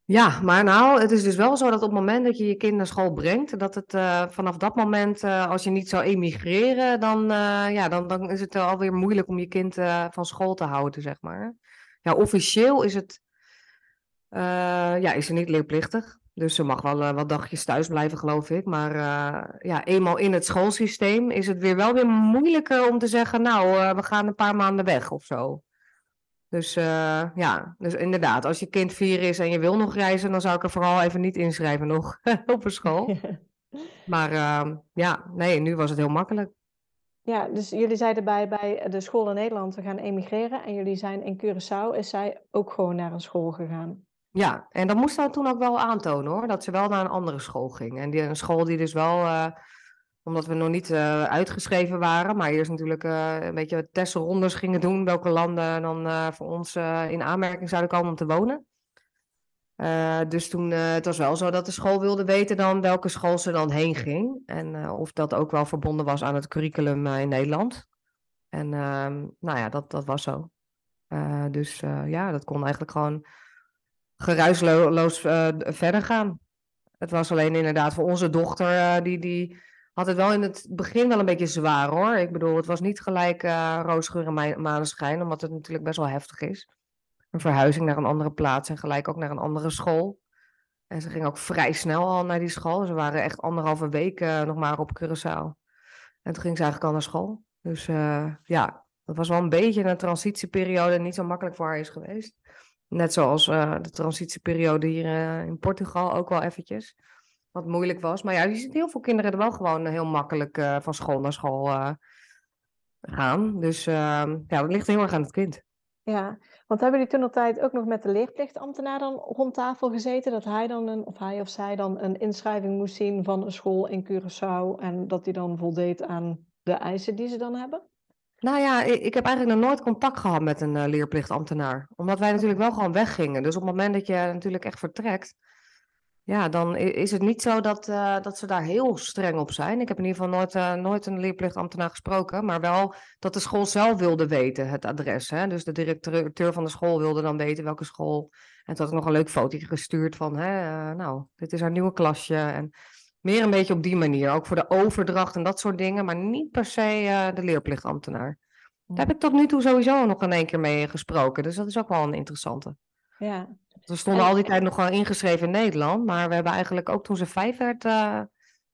Ja, maar nou, het is dus wel zo dat op het moment dat je je kind naar school brengt, dat het uh, vanaf dat moment, uh, als je niet zou emigreren, dan, uh, ja, dan, dan is het alweer moeilijk om je kind van school te houden, zeg maar. Ja, officieel is het, ja, is ze niet leerplichtig. Dus ze mag wel wat dagjes thuis blijven, geloof ik. Maar ja, eenmaal in het schoolsysteem is het weer wel weer moeilijker om te zeggen, nou, we gaan een paar maanden weg of zo. Dus ja, dus inderdaad, als je kind vier is en je wil nog reizen, dan zou ik er vooral even niet inschrijven nog op een school. maar uh, ja, nee, nu was het heel makkelijk. Ja, dus jullie zeiden bij, bij de school in Nederland, we gaan emigreren. En jullie zijn in Curaçao, is zij ook gewoon naar een school gegaan? Ja, en dan moest dat toen ook wel aantonen hoor, dat ze wel naar een andere school ging. En die, een school die dus wel, uh, omdat we nog niet uh, uitgeschreven waren, maar eerst natuurlijk uh, een beetje testrondes gingen doen, welke landen dan voor ons in aanmerking zouden komen om te wonen. dus toen, het was wel zo dat de school wilde weten dan welke school ze dan heen ging. En of dat ook wel verbonden was aan het curriculum in Nederland. En ehm, nou ja, dat, dat was zo. dus ja, dat kon eigenlijk gewoon geruisloos uh, verder gaan. Het was alleen inderdaad voor onze dochter, uh, die, die had het wel in het begin wel een beetje zwaar hoor. Ik bedoel, het was niet gelijk uh, roosgeur en maneschijn, omdat het natuurlijk best wel heftig is. Een verhuizing naar een andere plaats en gelijk ook naar een andere school. En ze ging ook vrij snel al naar die school. Ze waren echt anderhalve week nog maar op Curaçao. En toen ging ze eigenlijk al naar school. Dus ja, dat was wel een beetje een transitieperiode. Niet zo makkelijk voor haar is geweest. Net zoals uh, de transitieperiode hier uh, in Portugal ook wel eventjes. Wat moeilijk was. Maar ja, je ziet heel veel kinderen er wel gewoon heel makkelijk van school naar school gaan. Dus ehm, ja, dat ligt heel erg aan het kind. Ja, want hebben jullie toen op tijd ook nog met de leerplichtambtenaar dan rond tafel gezeten? Dat hij dan een, of hij of zij dan een inschrijving moest zien van een school in Curaçao en dat hij dan voldeed aan de eisen die ze dan hebben? Nou ja, ik heb eigenlijk nog nooit contact gehad met een uh, leerplichtambtenaar. Omdat wij natuurlijk wel gewoon weggingen. Dus op het moment dat je natuurlijk echt vertrekt, ja, dan is het niet zo dat, uh, dat ze daar heel streng op zijn. Ik heb in ieder geval nooit, uh, nooit een leerplichtambtenaar gesproken, maar wel dat de school zelf wilde weten het adres. Hè? Dus de directeur van de school wilde dan weten welke school. En toen had ik nog een leuk fotootje gestuurd van, hè, nou, dit is haar nieuwe klasje. En meer een beetje op die manier, ook voor de overdracht en dat soort dingen, maar niet per se uh, de leerplichtambtenaar. Daar heb ik tot nu toe sowieso nog in één keer mee gesproken, dus dat is ook wel een interessante. Ja. We stonden al die tijd nog gewoon ingeschreven in Nederland, maar we hebben eigenlijk ook toen ze vijf werd uh,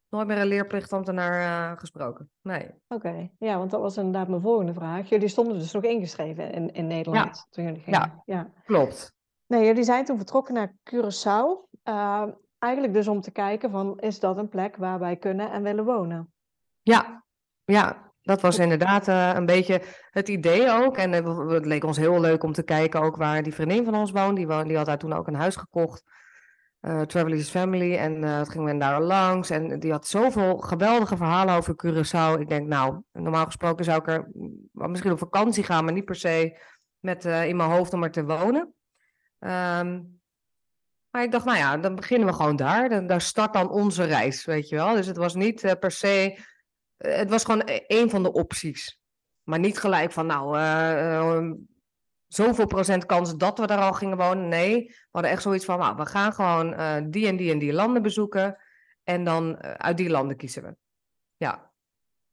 nooit meer een leerplichtambtenaar uh, gesproken. Nee. Oké, okay. ja, want dat was inderdaad mijn volgende vraag. Jullie stonden dus nog ingeschreven in, in Nederland ja. toen jullie gingen. Ja, ja. klopt. Nee, jullie zijn toen vertrokken naar Curaçao. Uh, eigenlijk dus om te kijken van, is dat een plek waar wij kunnen en willen wonen? Ja, ja dat was inderdaad uh, een beetje het idee ook. En uh, het leek ons heel leuk om te kijken ook waar die vriendin van ons woont. Die, die had daar toen ook een huis gekocht. Uh, Travelers Family. En uh, gingen we daar langs. En die had zoveel geweldige verhalen over Curaçao. Ik denk, nou, normaal gesproken zou ik er misschien op vakantie gaan, maar niet per se met in mijn hoofd om er te wonen. Um, maar ik dacht, nou ja, dan beginnen we gewoon daar. Dan, daar start dan onze reis, weet je wel. Dus het was niet uh, per se... Uh, het was gewoon een van de opties. Maar niet gelijk van, nou, uh, zoveel procent kans dat we daar al gingen wonen. Nee, we hadden echt zoiets van, nou, we gaan gewoon die en die en die landen bezoeken. En dan uit die landen kiezen we. Ja.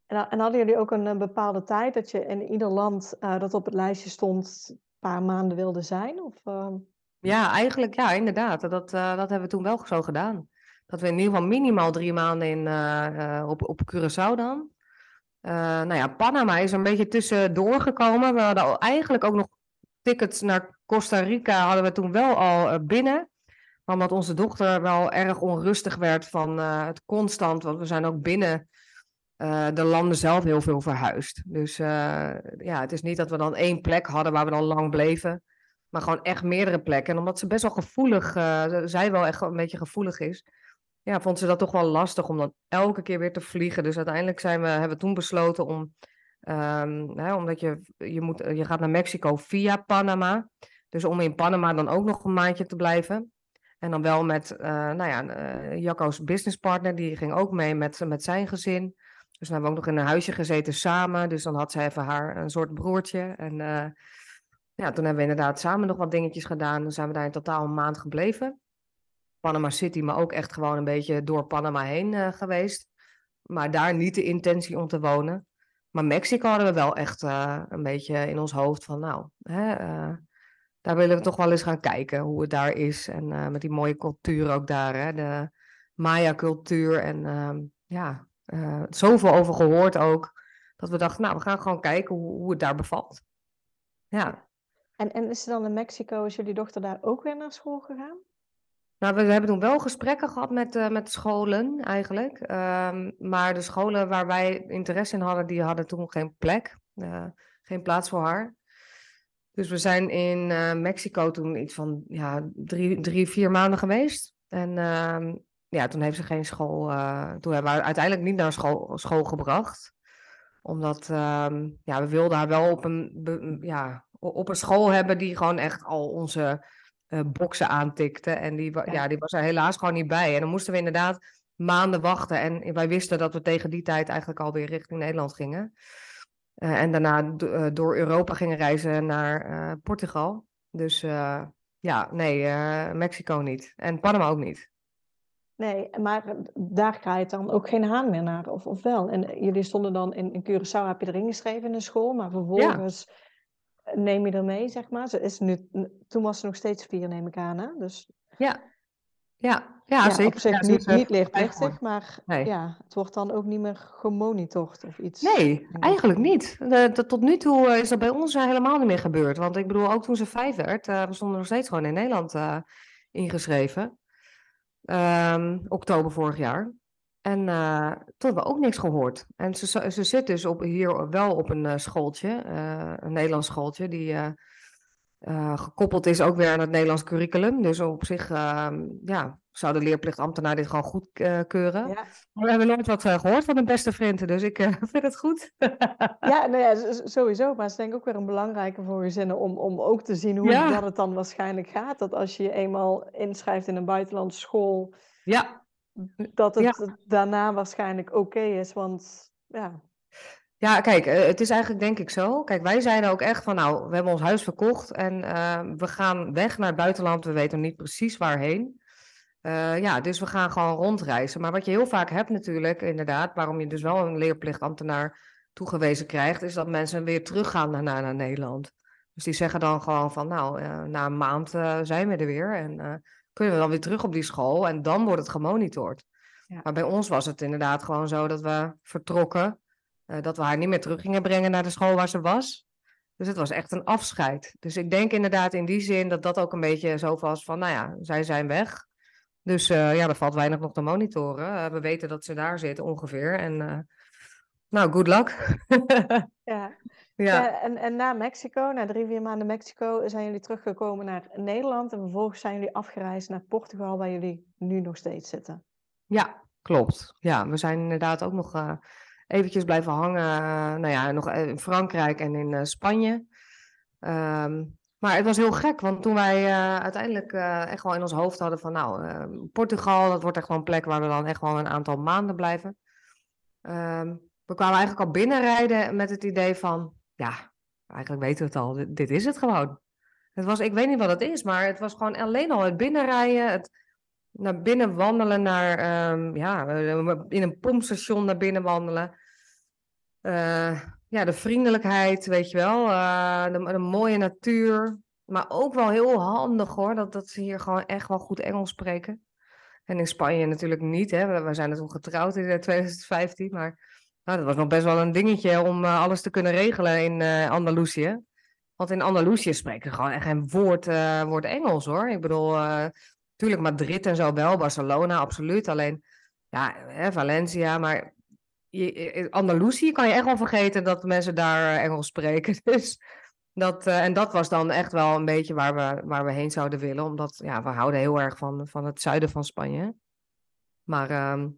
En, en hadden jullie ook een, bepaalde tijd dat je in ieder land dat op het lijstje stond... een paar maanden wilde zijn? Of... Ja, eigenlijk ja, inderdaad. Dat, uh, dat hebben we toen wel zo gedaan. Dat we in ieder geval minimaal drie maanden in, uh, uh, op, op Curaçao dan. nou ja, Panama is een beetje tussendoor gekomen. We hadden eigenlijk ook nog tickets naar Costa Rica hadden we toen wel al binnen. Maar omdat onze dochter wel erg onrustig werd van het constant, want we zijn ook binnen de landen zelf heel veel verhuisd. Dus ja, het is niet dat we dan één plek hadden waar we dan lang bleven. Maar gewoon echt meerdere plekken. En omdat ze best wel gevoelig, uh, zij wel echt een beetje gevoelig is, ja, vond ze dat toch wel lastig om dan elke keer weer te vliegen. Dus uiteindelijk zijn we, hebben we toen besloten om, um, hè, omdat je, je, moet, je gaat naar Mexico via Panama. Dus om in Panama dan ook nog een maandje te blijven. En dan wel met, uh, nou ja, uh, Jacco's businesspartner, die ging ook mee met, met zijn gezin. Dus dan hebben we ook nog in een huisje gezeten samen. Dus dan had zij even haar een soort broertje. En ja, toen hebben we inderdaad samen nog wat dingetjes gedaan. Dan zijn we daar in totaal een maand gebleven. Panama City, maar ook echt gewoon een beetje door Panama heen uh, geweest. Maar daar niet de intentie om te wonen. Maar Mexico hadden we wel echt uh, een beetje in ons hoofd van, nou, hè, uh, daar willen we toch wel eens gaan kijken hoe het daar is. En met die mooie cultuur ook daar, hè, de Maya-cultuur. En ehm, ja, zoveel over gehoord ook. Dat we dachten, nou, we gaan gewoon kijken hoe, hoe het daar bevalt. Ja. En, en is ze dan in Mexico, is jullie dochter daar ook weer naar school gegaan? Nou, we, hebben toen wel gesprekken gehad met, eh, met scholen eigenlijk. Ehm, maar de scholen waar wij interesse in hadden, die hadden toen geen plek. eh, geen plaats voor haar. Dus we zijn in eh, Mexico toen iets van ja, drie, drie, vier maanden geweest. En ehm, ja, toen heeft ze geen school. toen hebben we haar uiteindelijk niet naar school, school gebracht. Omdat ehm, ja, we wilden haar wel op een, ja, op een school hebben die gewoon echt al onze eh boksen aantikte. En die, Ja. ja, die was er helaas gewoon niet bij. En dan moesten we inderdaad maanden wachten. En wij wisten dat we tegen die tijd eigenlijk alweer richting Nederland gingen. Eh, en daarna eh, door Europa gingen reizen naar Portugal. Dus ja, nee, Mexico niet. En Panama ook niet. Nee, maar daar ga je dan ook geen haan meer naar, of, of wel? En jullie stonden dan in, in Curaçao, heb je erin geschreven in de school, maar vervolgens neem je er mee, zeg maar. Ze is nu, toen was ze nog steeds vier, neem ik aan, hè? Dus Ja, ja, ja, ja, zeker. op zich Ja, niet, eh, niet leerplichtig, maar Nee. ja, het wordt dan ook niet meer gemonitord of iets. Nee, eigenlijk niet. De- de- tot nu toe eh, is dat bij ons eh, helemaal niet meer gebeurd. Want ik bedoel, ook toen ze vijf werd, eh, we stonden nog steeds gewoon in Nederland ingeschreven. Ehm, oktober vorig jaar. En eh, toen hebben we ook niks gehoord. En ze, ze zit dus op, hier wel op een eh, schooltje, eh, een Nederlands schooltje, die gekoppeld is ook weer aan het Nederlands curriculum. Dus op zich ehm, ja, zou de leerplichtambtenaar dit gewoon goedkeuren. Ja, Maar we hebben nooit wat eh, gehoord van hun beste vrienden, dus ik vind het goed. ja, nou ja, sowieso. Maar het is denk ik ook weer een belangrijke voor gezinnen om, om ook te zien hoe Ja. dat het dan waarschijnlijk gaat. Dat als je je eenmaal inschrijft in een buitenlandse school, Ja, dat Ja. het daarna waarschijnlijk oké is. Want ja, Ja, kijk, eh, het is eigenlijk denk ik zo. Kijk, wij zeiden ook echt van, nou, we hebben ons huis verkocht en eh, we gaan weg naar het buitenland. We weten niet precies waarheen. Eh, ja, dus we gaan gewoon rondreizen. Maar wat je heel vaak hebt natuurlijk, inderdaad, waarom je dus wel een leerplichtambtenaar toegewezen krijgt, is dat mensen weer teruggaan naar, naar, naar Nederland. Dus die zeggen dan gewoon van, nou, eh, na een maand zijn we er weer en kunnen we dan weer terug op die school en dan wordt het gemonitord. Ja. Maar bij ons was het inderdaad gewoon zo dat we vertrokken. Eh, dat we haar niet meer terug gingen brengen naar de school waar ze was. Dus het was echt een afscheid. Dus ik denk inderdaad in die zin dat dat ook een beetje zo was van, nou ja, zij zijn weg. Dus eh, ja, er valt weinig nog te monitoren. Eh, we weten dat ze daar zit ongeveer. En nou, good luck. ja. Ja. Ja, en, en na Mexico, na drie, vier maanden Mexico, zijn jullie teruggekomen naar Nederland. En vervolgens zijn jullie afgereisd naar Portugal, waar jullie nu nog steeds zitten. Ja, klopt. Ja, we zijn inderdaad ook nog eh, eventjes blijven hangen. eh, nou ja, nog in Frankrijk en in eh, Spanje. Ehm, maar het was heel gek, want toen wij eh, uiteindelijk eh, echt wel in ons hoofd hadden van, nou, eh, Portugal, dat wordt echt wel een plek waar we dan echt wel een aantal maanden blijven. Ehm, we kwamen eigenlijk al binnenrijden met het idee van, ja, eigenlijk weten we het al, dit, is het gewoon. Het was, ik weet niet wat het is, maar het was gewoon alleen al het binnenrijden, het naar binnen wandelen, naar, ehm, ja, eh, in een pompstation naar binnen wandelen. Eh, ja, de vriendelijkheid, weet je wel, eh, de, mooie natuur. Maar ook wel heel handig hoor, dat, dat ze hier gewoon echt wel goed Engels spreken. En in Spanje natuurlijk niet, hè. We, zijn er toen getrouwd in eh, 2015, maar nou, dat was nog best wel een dingetje om eh, alles te kunnen regelen in eh Andalusië. Want in Andalusië spreken gewoon echt geen woord, eh, woord Engels hoor. Ik bedoel, eh, Tuurlijk, Madrid en zo wel, Barcelona absoluut. Alleen, ja, Valencia, maar je, in Andalusië kan je echt wel vergeten dat mensen daar Engels spreken. Dus dat, en dat was dan echt wel een beetje waar we, waar we heen zouden willen. Omdat, ja, we houden heel erg van, van het zuiden van Spanje. Maar ehm,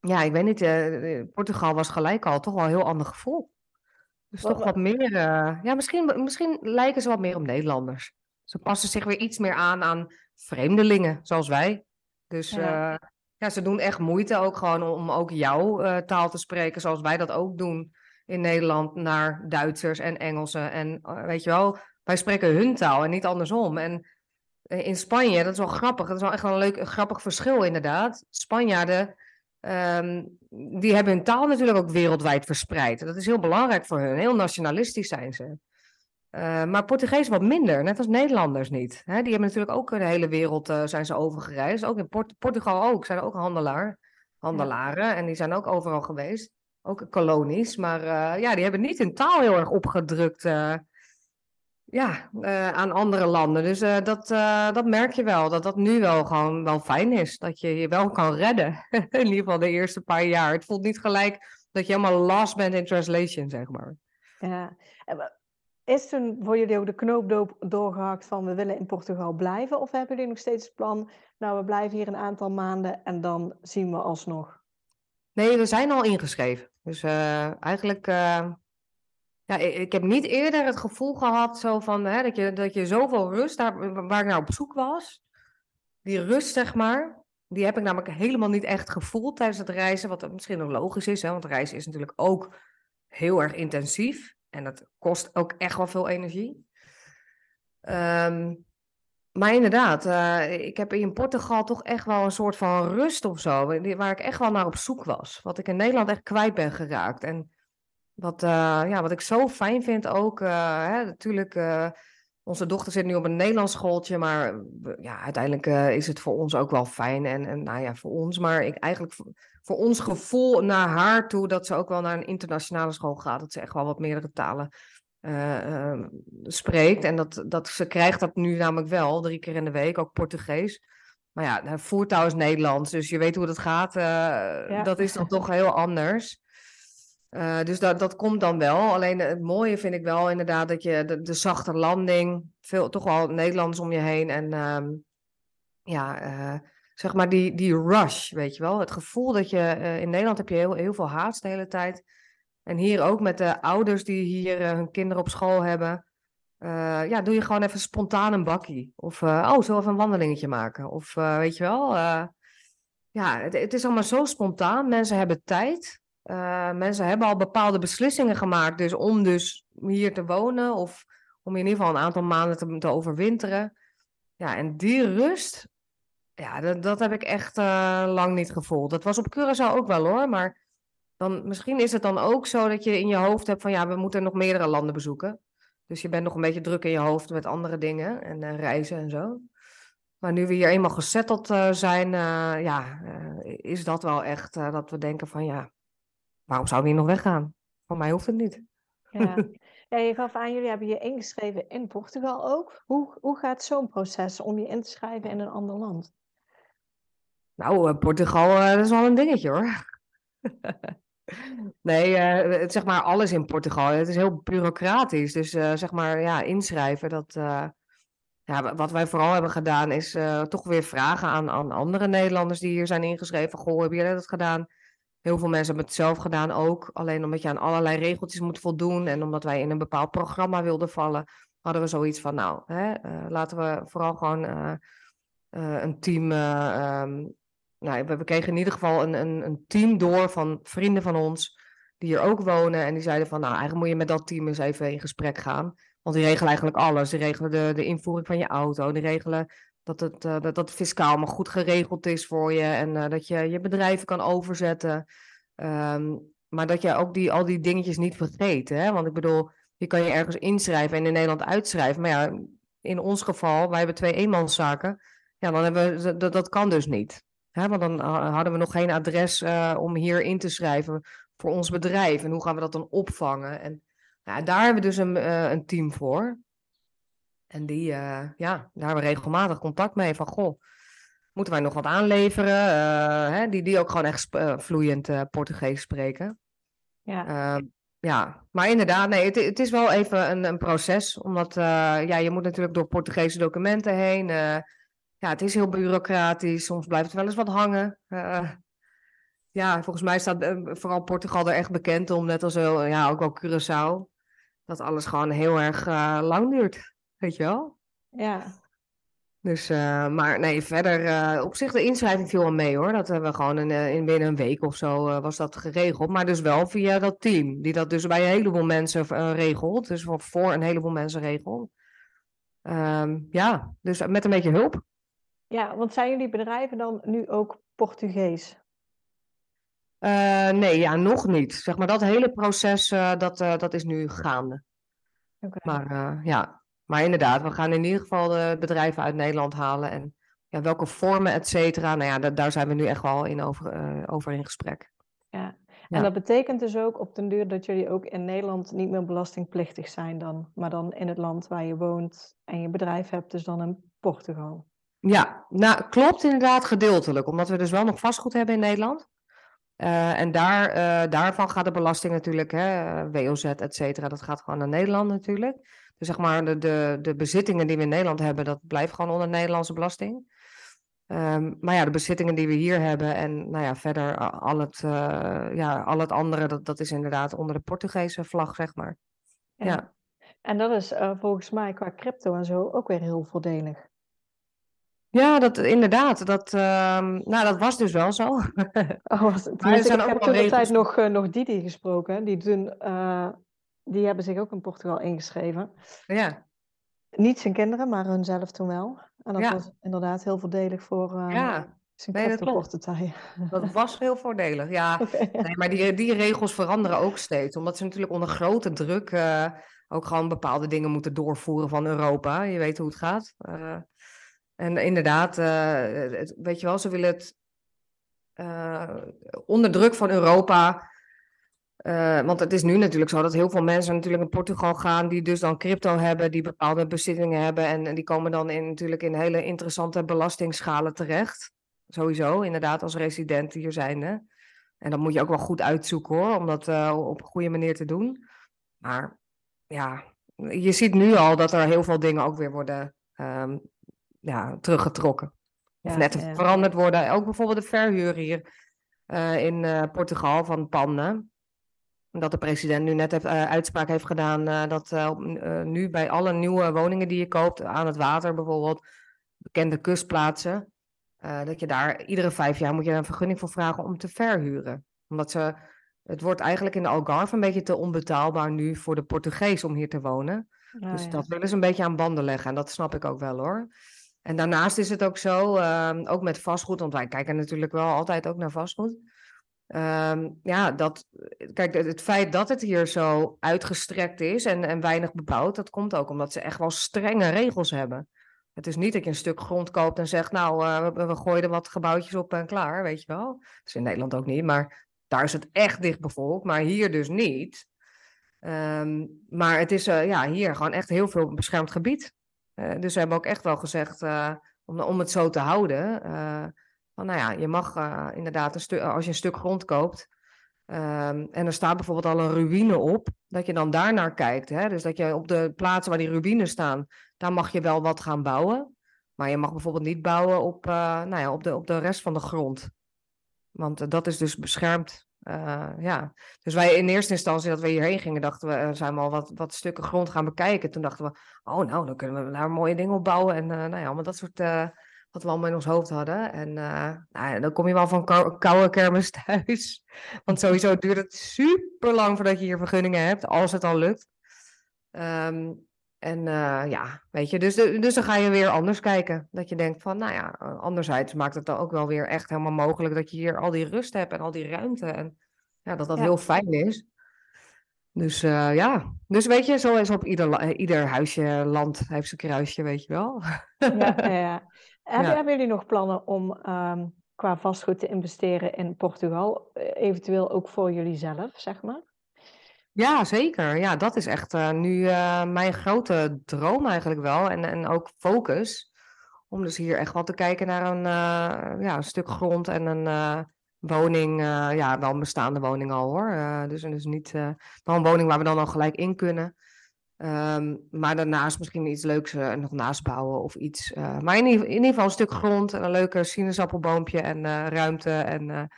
ja, ik weet niet, eh, Portugal was gelijk al toch wel een heel ander gevoel. Dus Wat- toch wat meer, eh, ja, misschien, misschien lijken ze wat meer op Nederlanders. Ze passen zich weer iets meer aan aan vreemdelingen, zoals wij. Dus Ja. ze doen echt moeite ook gewoon om ook jouw eh, taal te spreken, zoals wij dat ook doen in Nederland naar Duitsers en Engelsen. En eh, weet je wel, wij spreken hun taal en niet andersom. En eh, in Spanje, dat is wel grappig, dat is wel echt wel een leuk, een grappig verschil inderdaad. Spanjaarden, ehm, die hebben hun taal natuurlijk ook wereldwijd verspreid. Dat is heel belangrijk voor hun, heel nationalistisch zijn ze. Eh, maar Portugees wat minder, net als Nederlanders niet. Die hebben natuurlijk ook de hele wereld eh, zijn ze overgereisd. Ook in Port- Portugal ook, zijn er ook handelaar, handelaren. En die zijn ook overal geweest. Ook kolonies. Maar eh, ja, die hebben niet hun taal heel erg opgedrukt. Ja, eh, aan andere landen. Dus eh, dat, eh, dat merk je wel, dat dat nu wel gewoon wel fijn is. Dat je je wel kan redden. In ieder geval de eerste paar jaar. Het voelt niet gelijk dat je helemaal lost bent in translation, zeg maar. Ja. Is toen voor jullie ook de knoop do- doorgehakt van we willen in Portugal blijven? Of hebben jullie nog steeds het plan, nou we blijven hier een aantal maanden en dan zien we alsnog? Nee, we zijn al ingeschreven. Dus eigenlijk, ja, ik, heb niet eerder het gevoel gehad zo van, hè, dat, je, dat je zoveel rust, daar, waar ik naar op zoek was, die rust zeg maar, die heb ik namelijk helemaal niet echt gevoeld tijdens het reizen, wat misschien nog logisch is, hè, want reizen is natuurlijk ook heel erg intensief en dat kost ook echt wel veel energie. Ehm, maar inderdaad, eh, ik heb in Portugal toch echt wel een soort van rust of zo, waar ik echt wel naar op zoek was. Wat ik in Nederland echt kwijt ben geraakt. En wat, eh, ja, wat ik zo fijn vind ook, eh, hè, natuurlijk, eh, onze dochter zit nu op een Nederlands schooltje, maar ja, uiteindelijk is het voor ons ook wel fijn. En, en nou ja, voor ons, maar ik, eigenlijk voor, voor ons gevoel naar haar toe, dat ze ook wel naar een internationale school gaat. Dat ze echt wel wat meerdere talen eh, eh, spreekt. En dat, dat ze krijgt dat nu namelijk wel, drie keer in de week, ook Portugees. Maar ja, voertaal is Nederlands, dus je weet hoe dat gaat. Dat is dan toch heel anders. Eh, dus dat, dat komt dan wel. Alleen het mooie vind ik wel inderdaad dat je de, de zachte landing, veel, toch wel Nederlands om je heen. En ehm, ja, eh, zeg maar die, die rush, weet je wel. Het gevoel dat je, eh, in Nederland heb je heel, heel veel haast de hele tijd. En hier ook met de ouders die hier eh, hun kinderen op school hebben. eh, ja, doe je gewoon even spontaan een bakkie. Of, eh, oh, we even een wandelingetje maken? Of eh, weet je wel, eh, ja, het is allemaal zo spontaan. Mensen hebben tijd. Eh, mensen hebben al bepaalde beslissingen gemaakt. Dus om dus hier te wonen of om in ieder geval een aantal maanden te, te overwinteren. Ja, en die rust, ja, dat, dat heb ik echt eh, lang niet gevoeld. Dat was op Curaçao ook wel hoor, maar dan, misschien is het dan ook zo dat je in je hoofd hebt van ja, we moeten nog meerdere landen bezoeken. Dus je bent nog een beetje druk in je hoofd met andere dingen en eh, reizen en zo. Maar nu we hier eenmaal gezetteld zijn, ja, is dat wel echt dat we denken van ja, waarom zou hier nog weggaan? Voor mij hoeft het niet. Ja. ja, je gaf aan, jullie hebben je ingeschreven in Portugal ook. Hoe, hoe gaat zo'n proces om je in te schrijven in een ander land? Nou, eh, Portugal, eh, dat is wel een dingetje hoor. Nee, eh, het- zeg maar alles in Portugal. Het is heel bureaucratisch. Dus zeg maar, ja, inschrijven. Dat, ja, wa- wat wij vooral hebben gedaan is toch weer vragen aan, aan andere Nederlanders die hier zijn ingeschreven. Goh, hebben jullie dat gedaan? Heel veel mensen hebben het zelf gedaan ook. Alleen omdat je aan allerlei regeltjes moet voldoen. En omdat wij in een bepaald programma wilden vallen, hadden we zoiets van, nou, hè, eh, laten we vooral gewoon eh, eh, een team eh, ehm, nou, we, we kregen in ieder geval een, een, een team door van vrienden van ons die hier ook wonen. En die zeiden van, nou, eigenlijk moet je met dat team eens even in gesprek gaan. Want die regelen eigenlijk alles. Die regelen de, de invoering van je auto. Die regelen dat het, eh, dat, fiscaal maar goed geregeld is voor je. En eh, dat je je bedrijven kan overzetten. Ehm, maar dat je ook die, al die dingetjes niet vergeet. Hè? Want ik bedoel, je kan je ergens inschrijven en in Nederland uitschrijven. Maar ja, in ons geval, wij hebben twee eenmanszaken. Ja, dan hebben we, dat, dat kan dus niet. Hè, want dan ha- hadden we nog geen adres eh, om hier in te schrijven voor ons bedrijf. En hoe gaan we dat dan opvangen? En ja, daar hebben we dus een, eh, een team voor. En die, eh, ja, daar hebben we regelmatig contact mee. Van, goh, moeten wij nog wat aanleveren? Eh, hè, die, die ook gewoon echt eh, vloeiend Portugees spreken. Ja, Ehm, ja, maar inderdaad, nee, het, het is wel even een, een proces. Omdat ja, je moet natuurlijk door Portugese documenten heen. ja, het is heel bureaucratisch. Soms blijft er wel eens wat hangen. Ja, volgens mij staat vooral Portugal er echt bekend om, net als wel, ja, ook wel Curaçao. Dat alles gewoon heel erg lang duurt. Weet je wel? ja, Dus, eh, maar nee, verder eh, op zich de inschrijving viel wel mee hoor. Dat hebben we gewoon in, eh, in binnen een week of zo was dat geregeld. Maar dus wel via dat team, die dat dus bij een heleboel mensen regelt. Dus voor, voor een heleboel mensen regelt. Ehm, ja, dus met een beetje hulp. ja, want zijn jullie bedrijven dan nu ook Portugees? Nee, ja, nog niet. Zeg maar, dat hele proces, dat, dat is nu gaande. Maar ja, maar inderdaad, we gaan in ieder geval de bedrijven uit Nederland halen. En ja, welke vormen, et cetera. Nou ja, da- daar zijn we nu echt wel in over, eh, over in gesprek. Ja. En dat betekent dus ook op den duur dat jullie ook in Nederland niet meer belastingplichtig zijn dan, maar dan in het land waar je woont en je bedrijf hebt, dus dan in Portugal. Ja, nou klopt inderdaad gedeeltelijk, omdat we dus wel nog vastgoed hebben in Nederland. Uh, en daar, uh, daarvan gaat de belasting natuurlijk, hè, WOZ, et cetera, dat gaat gewoon naar Nederland natuurlijk. Dus zeg maar, de, de, de bezittingen die we in Nederland hebben, dat blijft gewoon onder Nederlandse belasting. Um, maar ja, de bezittingen die we hier hebben en nou ja, verder al het, uh, ja, al het andere, dat, dat is inderdaad onder de Portugese vlag, zeg maar. Ja. ja. En dat is uh, volgens mij qua crypto en zo ook weer heel voordelig. Ja, dat, inderdaad. Dat, uh, nou, dat was dus wel zo. oh, was? Maar er zijn ik heb toen de tijd nog, nog Didi gesproken. Die, doen, die hebben zich ook in Portugal ingeschreven. Ja. Niet zijn kinderen, maar hunzelf toen wel. En dat was inderdaad heel voordelig voor uh, ja. zijn nee, crypto-portefeuille. Dat was heel voordelig, ja. Okay, ja. Nee, maar die, die regels veranderen ook steeds. Omdat ze natuurlijk onder grote druk uh, ook gewoon bepaalde dingen moeten doorvoeren van Europa. Je weet hoe het gaat. Uh, en inderdaad, het, weet je wel, ze willen het onder druk van Europa uh, want het is nu natuurlijk zo dat heel veel mensen natuurlijk in Portugal gaan, die dus dan crypto hebben, die bepaalde bezittingen hebben. En, en die komen dan in, natuurlijk in hele interessante belastingschalen terecht. Sowieso, inderdaad, als resident hier zijnde. En dat moet je ook wel goed uitzoeken hoor, om dat uh, op een goede manier te doen. Maar ja, je ziet nu al dat er heel veel dingen ook weer worden um, ja, teruggetrokken. Of net ja. veranderd worden. Ook bijvoorbeeld de verhuur hier uh, in Portugal van panden dat de president nu net heeft, uh, uitspraak heeft gedaan uh, dat uh, nu bij alle nieuwe woningen die je koopt, aan het water bijvoorbeeld, bekende kustplaatsen, dat je daar iedere vijf jaar moet je een vergunning voor vragen om te verhuren. Omdat ze, het wordt eigenlijk in de Algarve een beetje te onbetaalbaar nu voor de Portugees om hier te wonen. Oh, dus ja. dat willen ze een beetje aan banden leggen en dat snap ik ook wel hoor. En daarnaast is het ook zo, ehm, ook met vastgoed, want wij kijken natuurlijk wel altijd ook naar vastgoed. Um, ja, dat, kijk, het feit dat het hier zo uitgestrekt is en, en weinig bebouwd, dat komt ook omdat ze echt wel strenge regels hebben. Het is niet dat je een stuk grond koopt en zegt, nou, uh, we, gooien er wat gebouwtjes op en klaar, weet je wel. Dat is in Nederland ook niet, maar daar is het echt dicht bevolkt, maar hier dus niet. Um, maar het is uh, ja, hier gewoon echt heel veel beschermd gebied. Uh, dus ze hebben ook echt wel gezegd, om, om het zo te houden nou ja, je mag uh, inderdaad stuk, als je een stuk grond koopt. Um, en er staat bijvoorbeeld al een ruïne op, dat je dan daar naar kijkt. Hè? Dus dat je op de plaatsen waar die ruïnes staan, daar mag je wel wat gaan bouwen. Maar je mag bijvoorbeeld niet bouwen op, uh, nou ja, op, de, op de rest van de grond. Want dat is dus beschermd. Ja. Dus wij in eerste instantie dat we hierheen gingen, dachten we, zijn we al wat, wat stukken grond gaan bekijken. Toen dachten we, oh nou, dan kunnen we daar mooie dingen op bouwen. En nou ja, maar dat soort wat we allemaal in ons hoofd hadden. En uh, nou, dan kom je wel van kou koude kermis thuis. Want sowieso duurt het super lang voordat je hier vergunningen hebt, als het al lukt. Um, en uh, ja, weet je, dus, dus dan ga je weer anders kijken. Dat je denkt van, nou ja, anderzijds maakt het dan ook wel weer echt helemaal mogelijk dat je hier al die rust hebt en al die ruimte. En ja, dat dat ja. heel fijn is. Dus uh, ja, dus weet je, zo is op ieder, ieder huisje, land heeft zijn kruisje, weet je wel. Ja, ja. Ja. hebben jullie nog plannen om um, qua vastgoed te investeren in Portugal? Eh, eventueel ook voor jullie zelf, zeg maar? Ja, zeker. Ja, dat is echt uh, nu uh, mijn grote droom eigenlijk wel. En, en ook focus. Om dus hier echt wel te kijken naar een, ja, een stuk grond en een woning. ja, wel een bestaande woning al hoor. dus, dus niet wel een woning waar we dan al gelijk in kunnen. Um, maar daarnaast misschien iets leuks uh, nog naast bouwen of iets. Uh, maar in ieder, geval een stuk grond en een leuke sinaasappelboompje en uh, ruimte. En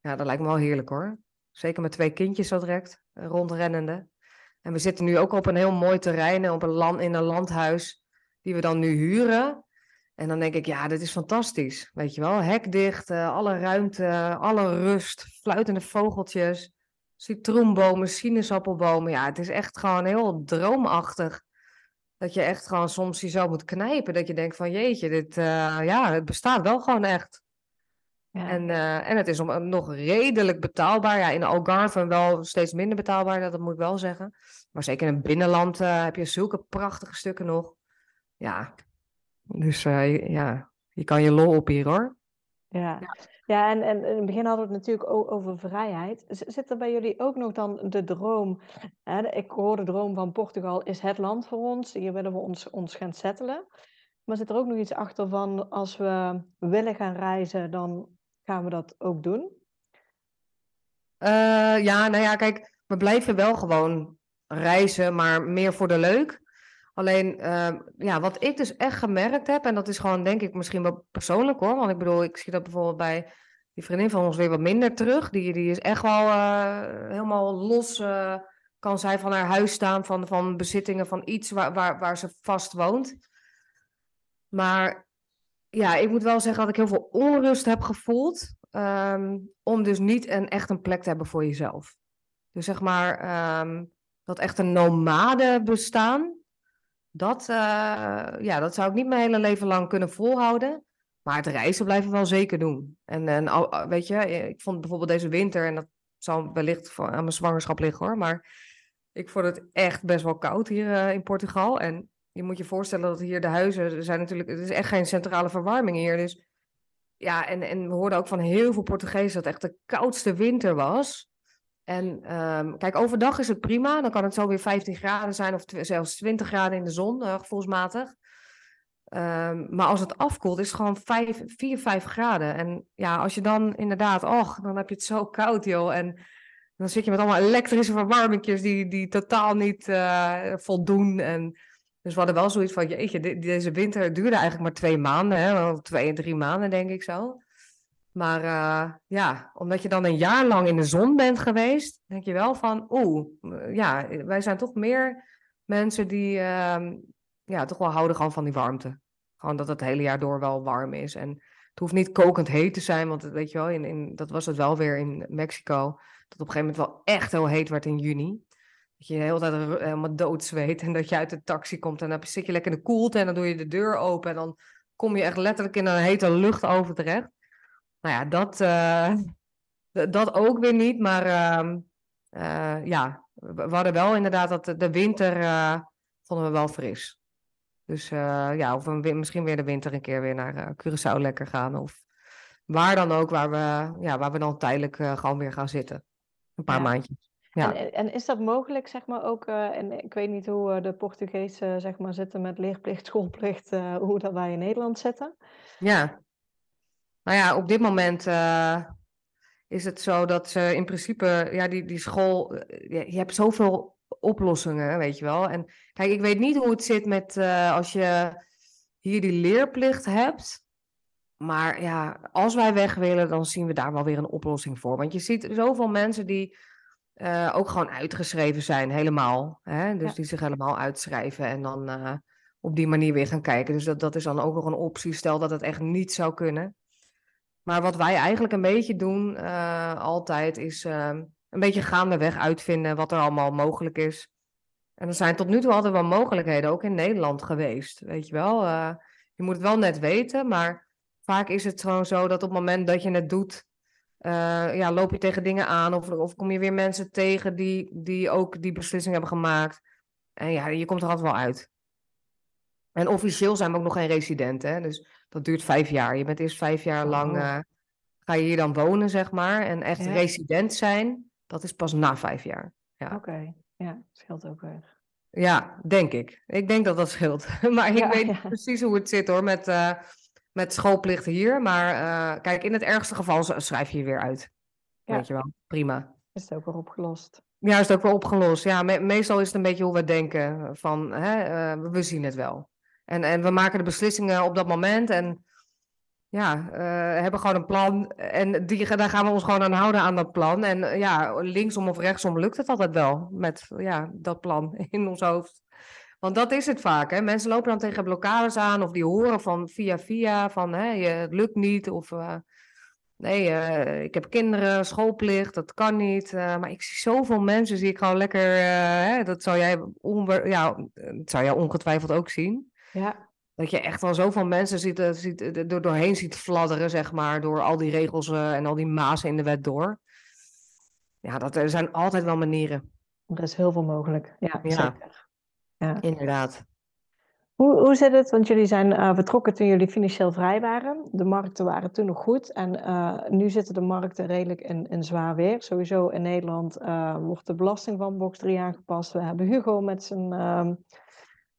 ja, dat lijkt me wel heerlijk hoor. Zeker met twee kindjes zo direct, rondrennende. En we zitten nu ook op een heel mooi terrein, op een land, in een landhuis, die we dan nu huren. En dan denk ik, ja, dit is fantastisch. Weet je wel, hekdicht, alle ruimte, alle rust, fluitende vogeltjes citroenbomen, sinaasappelbomen. Ja, het is echt gewoon heel droomachtig. Dat je echt gewoon soms jezelf moet knijpen. Dat je denkt van jeetje, dit, uh, ja, het bestaat wel gewoon echt. Ja. En, uh, en het is om, nog redelijk betaalbaar. Ja, in Algarve wel steeds minder betaalbaar, dat moet ik wel zeggen. Maar zeker in het binnenland uh, heb je zulke prachtige stukken nog. Ja, dus ja, je kan je lol op hier hoor. Ja, ja en, en in het begin hadden we het natuurlijk over vrijheid. Zit er bij jullie ook nog dan de droom? Hè, ik hoor de droom van Portugal is het land voor ons. Hier willen we ons, ons gaan settelen. Maar zit er ook nog iets achter van als we willen gaan reizen, dan gaan we dat ook doen? Eh, ja, nou ja, kijk, we blijven wel gewoon reizen, maar meer voor de leuk. Alleen, ehm, ja, wat ik dus echt gemerkt heb, en dat is gewoon, denk ik, misschien wel persoonlijk hoor. Want ik bedoel, ik zie dat bijvoorbeeld bij die vriendin van ons weer wat minder terug. Die, die is echt wel eh, helemaal los, eh, kan zij van haar huis staan, van, van bezittingen, van iets waar, waar, waar ze vast woont. Maar ja, ik moet wel zeggen dat ik heel veel onrust heb gevoeld. ehm, om dus niet een, echt een plek te hebben voor jezelf. Dus zeg maar, ehm, dat echt een nomade bestaan. Dat, eh, ja, dat zou ik niet mijn hele leven lang kunnen volhouden. Maar het reizen blijven we wel zeker doen. En, en al- weet je, ik vond bijvoorbeeld deze winter, en dat zal wellicht aan mijn zwangerschap liggen hoor, maar ik vond het echt best wel koud hier eh, in Portugal. En je moet je voorstellen dat hier de huizen zijn natuurlijk, het is echt geen centrale verwarming hier. Dus ja, en, en we hoorden ook van heel veel Portugezen dat het echt de koudste winter was. En ehm, kijk, overdag is het prima. Dan kan het zo weer 15 graden zijn of zelfs 20 graden in de zon, eh, gevoelsmatig. Ehm, maar als het afkoelt, is het gewoon 5, 4, 5 graden. En ja, als je dan inderdaad, och, dan heb je het zo koud, joh. En dan zit je met allemaal elektrische verwarmingjes die, die totaal niet eh, voldoen. En dus we hadden wel zoiets van, jeetje, de- deze winter duurde eigenlijk maar twee maanden, hè? wel twee, drie maanden denk ik zo. Maar eh, ja, omdat je dan een jaar lang in de zon bent geweest, denk je wel van, oeh, eh, ja, wij zijn toch meer mensen die ehm, ja, toch wel houden gewoon van die warmte. Gewoon dat het hele jaar door wel warm is. En het hoeft niet kokend heet te zijn, want weet je wel, in, in, dat was het wel weer in Mexico. Dat op een gegeven moment wel echt heel heet werd in juni. Dat je de hele tijd helemaal doodzweet en dat je uit de taxi komt en dan zit je lekker in de koelte en dan doe je de deur open en dan kom je echt letterlijk in een hete lucht over terecht. Nou ja, dat, eh, dat ook weer niet, maar ehm, eh, ja, we hadden wel inderdaad dat de, winter eh, vonden we wel fris. Dus ja, of we misschien weer de winter een keer weer naar Curaçao lekker gaan of waar dan ook, waar we, ja, waar we dan tijdelijk gewoon weer gaan zitten. Een paar Ja. maandjes. Ja. En, en is dat mogelijk, zeg maar, ook, en ik weet niet hoe de Portugezen, zeg maar, zitten met leerplicht, schoolplicht, hoe dat wij in Nederland zitten. Ja. Nou ja, op dit moment eh, is het zo dat ze in principe, ja, die, die school, eh, je, je hebt zoveel oplossingen, weet je wel. En kijk, ik weet niet hoe het zit met eh, als je hier die leerplicht hebt. Maar ja, als wij weg willen, dan zien we daar wel weer een oplossing voor. Want je ziet zoveel mensen die ook gewoon uitgeschreven zijn, helemaal. Hè? Dus Ja. die zich helemaal uitschrijven en dan op die manier weer gaan kijken. Dus dat, dat is dan ook nog een optie, stel dat het echt niet zou kunnen. Maar wat wij eigenlijk een beetje doen eh, altijd, is eh, een beetje gaandeweg uitvinden wat er allemaal mogelijk is. En er zijn tot nu toe altijd wel mogelijkheden, ook in Nederland geweest, weet je wel. Eh, je moet het wel net weten, maar vaak is het gewoon zo dat op het moment dat je het doet, eh, ja, loop je tegen dingen aan of, of kom je weer mensen tegen die, die ook die beslissing hebben gemaakt. En ja, je komt er altijd wel uit. En officieel zijn we ook nog geen resident, hè? Dus dat duurt vijf jaar. Je bent eerst vijf jaar lang, eh, ga je hier dan wonen, zeg maar. En echt Ja. resident zijn, dat is pas na vijf jaar. Ja. Oké, ja, scheelt ook weer. Ja, denk ik. Ik denk dat dat scheelt. Maar ik Ja, weet niet precies hoe het zit hoor, met, eh, met schoolplicht hier. Maar eh, kijk, in het ergste geval schrijf je je weer uit. Ja. Weet je wel, prima. Is het ook weer opgelost? Ja, is het ook wel opgelost. Ja, me- meestal is het een beetje hoe we denken van, hè, we zien het wel. En, en we maken de beslissingen op dat moment en ja, eh, hebben gewoon een plan. En die, daar gaan we ons gewoon aan houden aan dat plan. En eh, ja, linksom of rechtsom lukt het altijd wel met ja, dat plan in ons hoofd. Want dat is het vaak. Hè? Mensen lopen dan tegen blokkades aan of die horen van via via van hè, je, het lukt niet. Of eh, nee, ik heb kinderen, schoolplicht, dat kan niet. Maar ik zie zoveel mensen, zie ik gewoon lekker. hè, dat zou jij, ja, dat zou jij ongetwijfeld ook zien. Ja, Dat je echt wel zoveel mensen ziet, eh, ziet, eh, er doorheen ziet fladderen, zeg maar, door al die regels eh, en al die mazen in de wet door. Ja, dat, er zijn altijd wel manieren, er is heel veel mogelijk. Ja, Ja. zeker. Ja. inderdaad. Hoe, hoe zit het? Want jullie zijn uh, vertrokken toen jullie financieel vrij waren. De markten waren toen nog goed. En uh, nu zitten de markten redelijk in, in zwaar weer. Sowieso in Nederland uh, wordt de belasting van box 3 aangepast. We hebben Hugo met zijn ehm,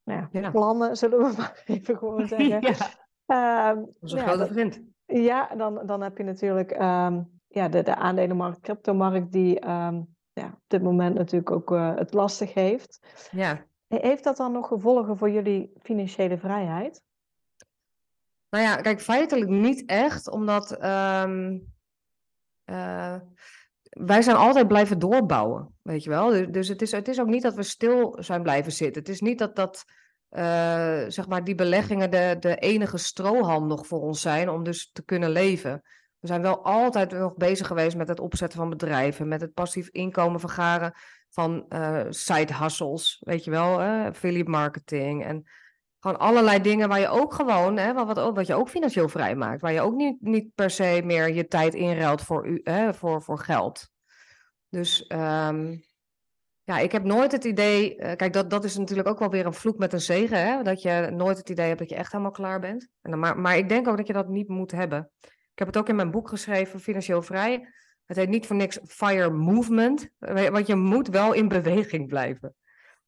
nou ja, ja. plannen, zullen we maar even gewoon zeggen. ja. Onze ja, grote vriend. Ja, dan, dan heb je natuurlijk um, ja, de, de aandelenmarkt, cryptomarkt, die um, ja, op dit moment natuurlijk ook het lastig heeft. Ja. Heeft dat dan nog gevolgen voor jullie financiële vrijheid? Nou ja, kijk, feitelijk niet echt, omdat um, uh, wij zijn altijd blijven doorbouwen, weet je wel. Dus, dus het, is, het is ook niet dat we stil zijn blijven zitten. Het is niet dat, dat uh, zeg maar, die beleggingen de, de enige strohalm nog voor ons zijn om dus te kunnen leven. We zijn wel altijd nog bezig geweest met het opzetten van bedrijven, met het passief inkomen vergaren van uh, side hustles, weet je wel, uh, affiliate marketing en gewoon allerlei dingen waar je ook gewoon, hè, wat, wat, wat je ook financieel vrij maakt, waar je ook niet, niet per se meer je tijd inruilt voor, u, hè, voor, voor geld. Dus um, ja, ik heb nooit het idee, uh, kijk, dat, dat is natuurlijk ook wel weer een vloek met een zegen, hè, dat je nooit het idee hebt dat je echt helemaal klaar bent. En dan, maar, maar ik denk ook dat je dat niet moet hebben. Ik heb het ook in mijn boek geschreven, Financieel Vrij. Het heet niet voor niks fire movement, want je moet wel in beweging blijven.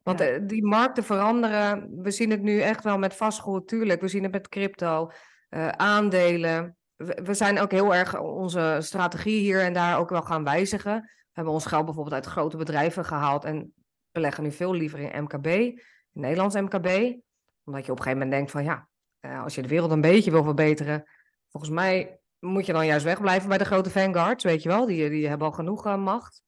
Want ja. die markten veranderen. We zien het nu echt wel met vastgoed, tuurlijk. We zien het met crypto, uh, aandelen. We, we, zijn ook heel erg onze strategie hier en daar ook wel gaan wijzigen. We hebben ons geld bijvoorbeeld uit grote bedrijven gehaald en beleggen nu veel liever in MKB, in Nederlands MKB. Omdat je op een gegeven moment denkt van ja, uh, als je de wereld een beetje wil verbeteren, volgens mij moet je dan juist wegblijven bij de grote vanguards, weet je wel. Die, die hebben al genoeg uh, macht.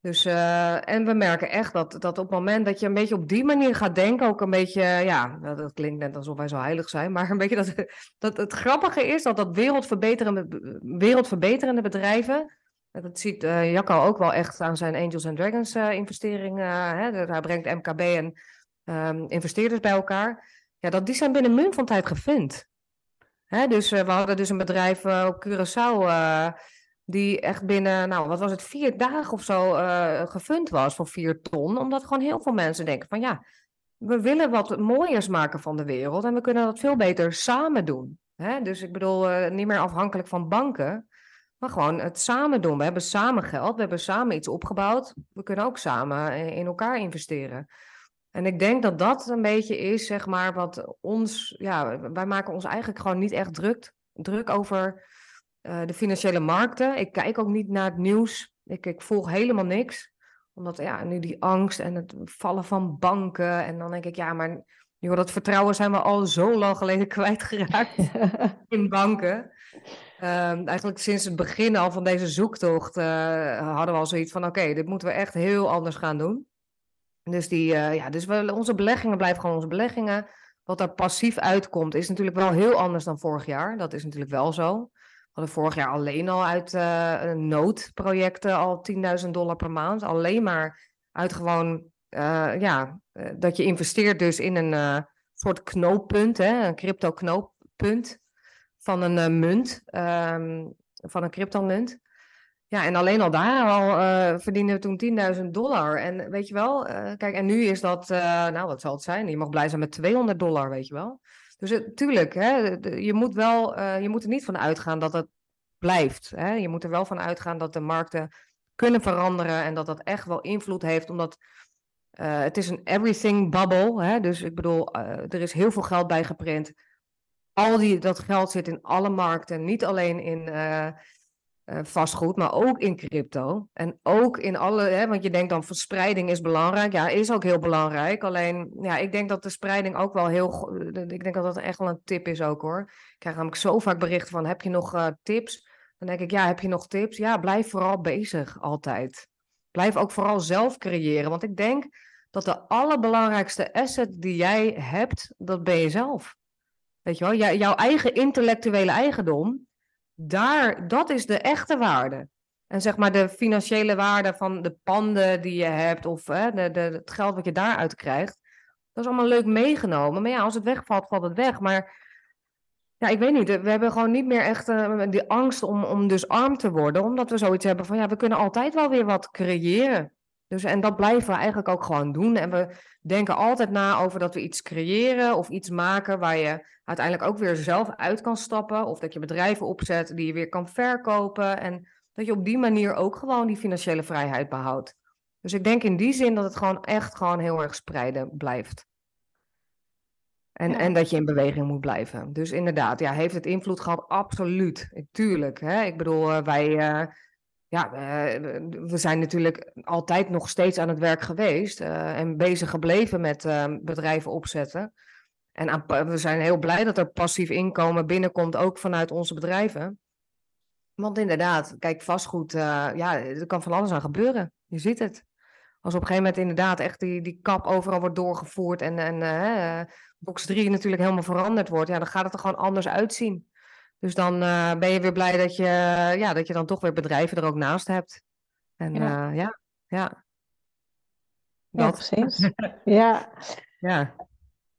Dus, uh, en we merken echt dat, dat op het moment dat je een beetje op die manier gaat denken, ook een beetje, ja, dat klinkt net alsof wij zo heilig zijn, maar een beetje dat, dat het grappige is dat dat wereldverbeterende, wereldverbeterende bedrijven, dat ziet uh, Jacco ook wel echt aan zijn Angels and Dragons uh, investeringen, hij brengt MKB en um, investeerders bij elkaar, ja, dat die zijn binnen munt van tijd gevind. Hè, dus we hadden dus een bedrijf op Curaçao die echt binnen, nou wat was het, vier dagen of zo gefund was voor vier ton. Omdat gewoon heel veel mensen denken van ja, we willen wat mooiers maken van de wereld en we kunnen dat veel beter samen doen. Hè? Dus ik bedoel, niet meer afhankelijk van banken, maar gewoon het samen doen. We hebben samen geld, we hebben samen iets opgebouwd. We kunnen ook samen in elkaar investeren. En ik denk dat dat een beetje is, zeg maar, wat ons, ja, wij maken ons eigenlijk gewoon niet echt druk, druk over uh, de financiële markten. Ik kijk ook niet naar het nieuws. Ik, ik volg helemaal niks. Omdat, ja, nu die angst en het vallen van banken. En dan denk ik, ja, maar joh, dat vertrouwen zijn we al zo lang geleden kwijtgeraakt in banken. Um, eigenlijk sinds het begin al van deze zoektocht uh, hadden we al zoiets van: oké, okay, dit moeten we echt heel anders gaan doen. Dus, die, uh, ja, dus we, onze beleggingen blijven gewoon onze beleggingen. Wat er passief uitkomt, is natuurlijk wel heel anders dan vorig jaar. Dat is natuurlijk wel zo. Hadden vorig jaar alleen al uit uh, noodprojecten al 10.000 dollar per maand. Alleen maar uit gewoon, uh, ja, dat je investeert dus in een soort knooppunt, hè, een crypto knooppunt van een munt, um, van een crypto munt. Ja, en alleen al daar al verdienen we toen 10.000 dollar. En weet je wel, kijk, en nu is dat, nou wat zal het zijn? Je mag blij zijn met 200 dollar, weet je wel. Dus tuurlijk, hè, je moet wel, je moet er niet van uitgaan dat het blijft. Hè? Je moet er wel van uitgaan dat de markten kunnen veranderen en dat dat echt wel invloed heeft, omdat het is een everything bubble. Hè? Dus ik bedoel, er is heel veel geld bij geprint. Al die, dat geld zit in alle markten, niet alleen in uh, vastgoed, maar ook in crypto. En ook in alle, hè, want je denkt dan verspreiding is belangrijk. Ja, is ook heel belangrijk. Alleen, ja, ik denk dat de spreiding ook wel heel, ik denk dat dat echt wel een tip is ook hoor. Ik krijg namelijk zo vaak berichten van, heb je nog uh, tips? Dan denk ik, ja, heb je nog tips? Ja, blijf vooral bezig, altijd. Blijf ook vooral zelf creëren, want ik denk dat de allerbelangrijkste asset die jij hebt, dat ben je zelf. Weet je wel, jouw eigen intellectuele eigendom, daar, dat is de echte waarde. En zeg maar de financiële waarde van de panden die je hebt of hè, de, de, het geld wat je daaruit krijgt. Dat is allemaal leuk meegenomen. Maar ja, als het wegvalt, valt het weg. Maar ja, ik weet niet. We hebben gewoon niet meer echt uh, die angst om, om dus arm te worden. Omdat we zoiets hebben van ja, we kunnen altijd wel weer wat creëren. Dus, en dat blijven we eigenlijk ook gewoon doen. En we denken altijd na over dat we iets creëren of iets maken waar je uiteindelijk ook weer zelf uit kan stappen. Of dat je bedrijven opzet die je weer kan verkopen. En dat je op die manier ook gewoon die financiële vrijheid behoudt. Dus ik denk in die zin dat het gewoon echt gewoon heel erg spreiden blijft. En, Ja. en dat je in beweging moet blijven. Dus inderdaad, ja, heeft het invloed gehad? Absoluut. Ik- Tuurlijk. Hè? Ik bedoel, eh, wij, eh, ja, eh, we zijn natuurlijk altijd nog steeds aan het werk geweest. eh, en bezig gebleven met eh, bedrijven opzetten. En we zijn heel blij dat er passief inkomen binnenkomt, ook vanuit onze bedrijven. Want inderdaad, kijk, vastgoed, eh, ja, er kan van alles aan gebeuren. Je ziet het. Als op een gegeven moment inderdaad echt die, die kap overal wordt doorgevoerd en, en box 3 natuurlijk helemaal veranderd wordt, ja, dan gaat het er gewoon anders uitzien. Dus dan eh, ben je weer blij dat je, ja, dat je dan toch weer bedrijven er ook naast hebt. En Ja. ja, ja, ja. Ja, precies. Ja. Ja.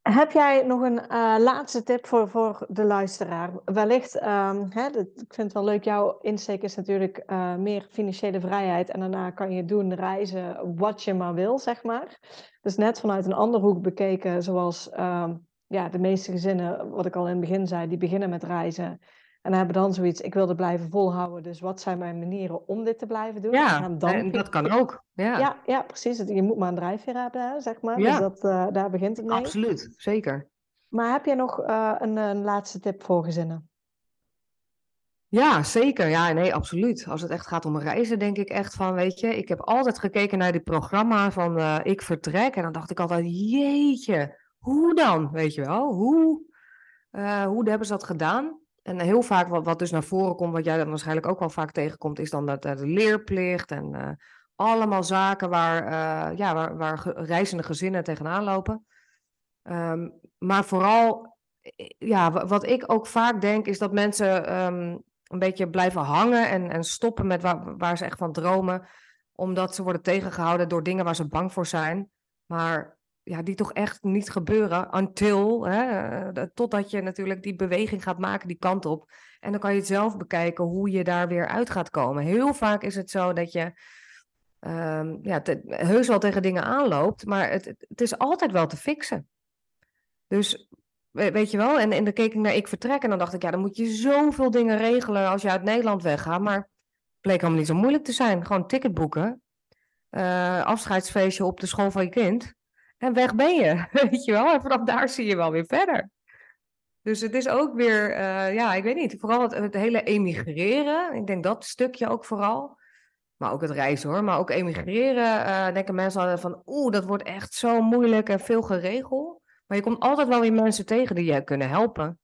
Heb jij nog een eh, laatste tip voor, voor de luisteraar? Wellicht, ehm, hè, dat, ik vind het wel leuk, jouw insteek is natuurlijk eh, meer financiële vrijheid en daarna kan je doen, reizen, wat je maar wil, zeg maar. Dus net vanuit een andere hoek bekeken, zoals ehm, ja, de meeste gezinnen, wat ik al in het begin zei, die beginnen met reizen en hebben dan zoiets, ik wil het blijven volhouden, dus wat zijn mijn manieren om dit te blijven doen? En Ja, gaan dan en dat kan ook. Ja, Ja, ja, precies. Je moet maar een drijfveer hebben, zeg maar. Dus Ja. dat, eh, daar begint het mee. absoluut. Zeker. Maar heb je nog eh, een, een laatste tip voor gezinnen? Ja, zeker. Ja, nee, absoluut. Als het echt gaat om reizen, denk ik echt van, weet je, ik heb altijd gekeken naar die programma van eh, Ik Vertrek. En dan dacht ik altijd, jeetje, hoe dan? Weet je wel, hoe, eh, hoe hebben ze dat gedaan? En heel vaak, wat, dus naar voren komt, wat jij dan waarschijnlijk ook wel vaak tegenkomt, is dan dat, eh, de leerplicht en eh, allemaal zaken waar, ja, waar, waar reizende gezinnen tegenaan lopen. Ehm, maar vooral, ja, wa- wat ik ook vaak denk, is dat mensen ehm, een beetje blijven hangen en, en stoppen met waar, waar ze echt van dromen, omdat ze worden tegengehouden door dingen waar ze bang voor zijn. Maar ja, die toch echt niet gebeuren until, hè, eh, totdat je natuurlijk die beweging gaat maken die kant op. En dan kan je het zelf bekijken hoe je daar weer uit gaat komen. Heel vaak is het zo dat je ehm, ja, heus wel tegen dingen aanloopt, maar het, het- is altijd wel te fixen. Dus we- weet je wel, en, en dan keek ik naar Ik Vertrek en dan dacht ik, ja, dan moet je zoveel dingen regelen als je uit Nederland weggaat. Maar het bleek allemaal niet zo moeilijk te zijn. Gewoon ticket boeken, eh, afscheidsfeestje op de school van je kind en weg ben je. Weet je wel, en vanaf daar zie je wel weer verder. Dus het is ook weer, eh, ja, ik weet niet, vooral het, het hele emigreren. Ik denk dat stukje ook vooral. Maar ook het reizen hoor. Maar ook emigreren, eh, denken mensen altijd van, oeh, dat wordt echt zo moeilijk en veel geregeld. Maar je komt altijd wel weer mensen tegen die je kunnen helpen.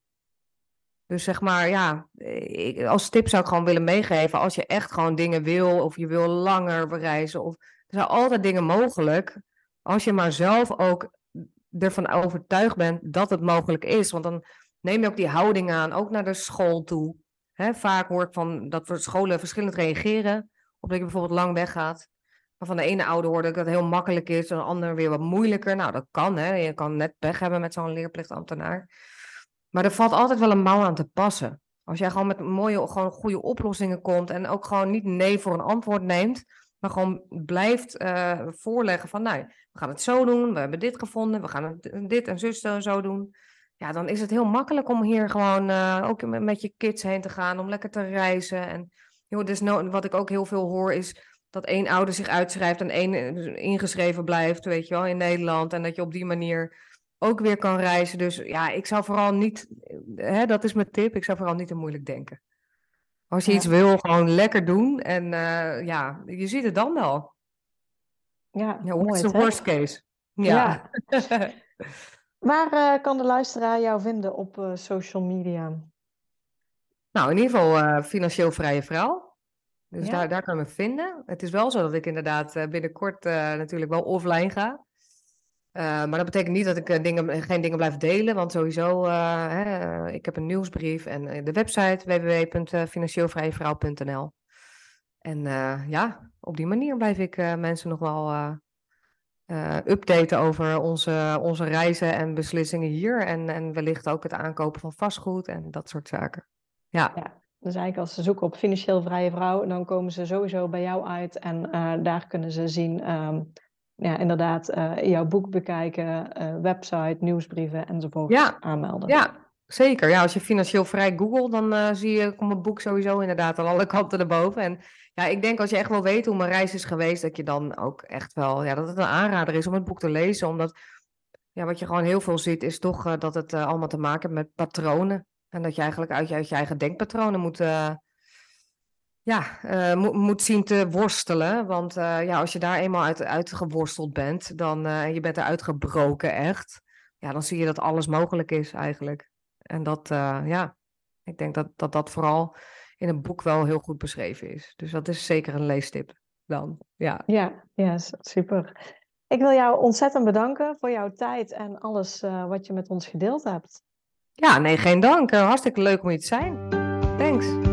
Dus zeg maar, ja, ik, als tip zou ik gewoon willen meegeven, als je echt gewoon dingen wil, of je wil langer reizen, of er zijn altijd dingen mogelijk, als je maar zelf ook ervan overtuigd bent dat het mogelijk is. Want dan neem je ook die houding aan, ook naar de school toe. Vaak hoor ik van dat scholen verschillend reageren, of dat je bijvoorbeeld lang weggaat. Maar van de ene ouder hoorde ik dat het heel makkelijk is, en de ander weer wat moeilijker. Nou, dat kan, hè. Je kan net pech hebben met zo'n leerplichtambtenaar. Maar er valt altijd wel een mouw aan te passen. Als jij gewoon met mooie, gewoon goede oplossingen komt en ook gewoon niet nee voor een antwoord neemt, maar gewoon blijft eh, voorleggen van, nou, we gaan het zo doen, we hebben dit gevonden, we gaan het dit en zus zo, doen. Ja, dan is het heel makkelijk om hier gewoon uh, ook met, je kids heen te gaan, om lekker te reizen. En joh, dus no, wat ik ook heel veel hoor is dat één ouder zich uitschrijft en één ingeschreven blijft, weet je wel, in Nederland. En dat je op die manier ook weer kan reizen. Dus ja, ik zou vooral niet, hè, dat is mijn tip, ik zou vooral niet te moeilijk denken. Als je ja. iets wil, gewoon lekker doen. En uh, ja, je ziet het dan wel. Ja, ja what's the worst case? Ja. ja. Waar uh, kan de luisteraar jou vinden op uh, social media? Nou, in ieder geval financieel vrije vrouw. Dus daar, daar kan me vinden. Het is wel zo dat ik inderdaad binnenkort natuurlijk wel offline ga. Uh, maar dat betekent niet dat ik uh, dingen, geen dingen blijf delen, want sowieso, hè, ik heb een nieuwsbrief en de website www.financieelvrijevrouw.nl. En ja, op die manier blijf ik mensen nog wel updaten over onze, onze reizen en beslissingen hier. En, en wellicht ook het aankopen van vastgoed en dat soort zaken. Ja. ja. Dus eigenlijk als ze zoeken op financieel vrije vrouw, dan komen ze sowieso bij jou uit. En eh, daar kunnen ze zien, ehm, ja, inderdaad, eh, jouw boek bekijken, uh, website, nieuwsbrieven enzovoort Ja. aanmelden. Ja, zeker. Ja, als je financieel vrij googelt, dan eh, zie je komt mijn boek sowieso inderdaad aan alle kanten erboven. En ja, ik denk als je echt wel weet hoe mijn reis is geweest, dat je dan ook echt wel, ja, dat het een aanrader is om het boek te lezen. Omdat, ja, wat je gewoon heel veel ziet, is toch eh, dat het eh, allemaal te maken heeft met patronen. En dat je eigenlijk uit je, uit je eigen denkpatronen moet, eh, ja, eh, moet, moet zien te worstelen. Want eh, ja, als je daar eenmaal uit, uitgeworsteld bent, dan en je bent eruit gebroken echt, ja, dan zie je dat alles mogelijk is eigenlijk. En dat, ja, ik denk dat, dat dat vooral in een boek wel heel goed beschreven is. Dus dat is zeker een leestip dan. Ja, Ja, ja, super. Ik wil jou ontzettend bedanken voor jouw tijd en alles wat je met ons gedeeld hebt. ja nee, geen dank. Hartstikke leuk om hier te zijn. Thanks.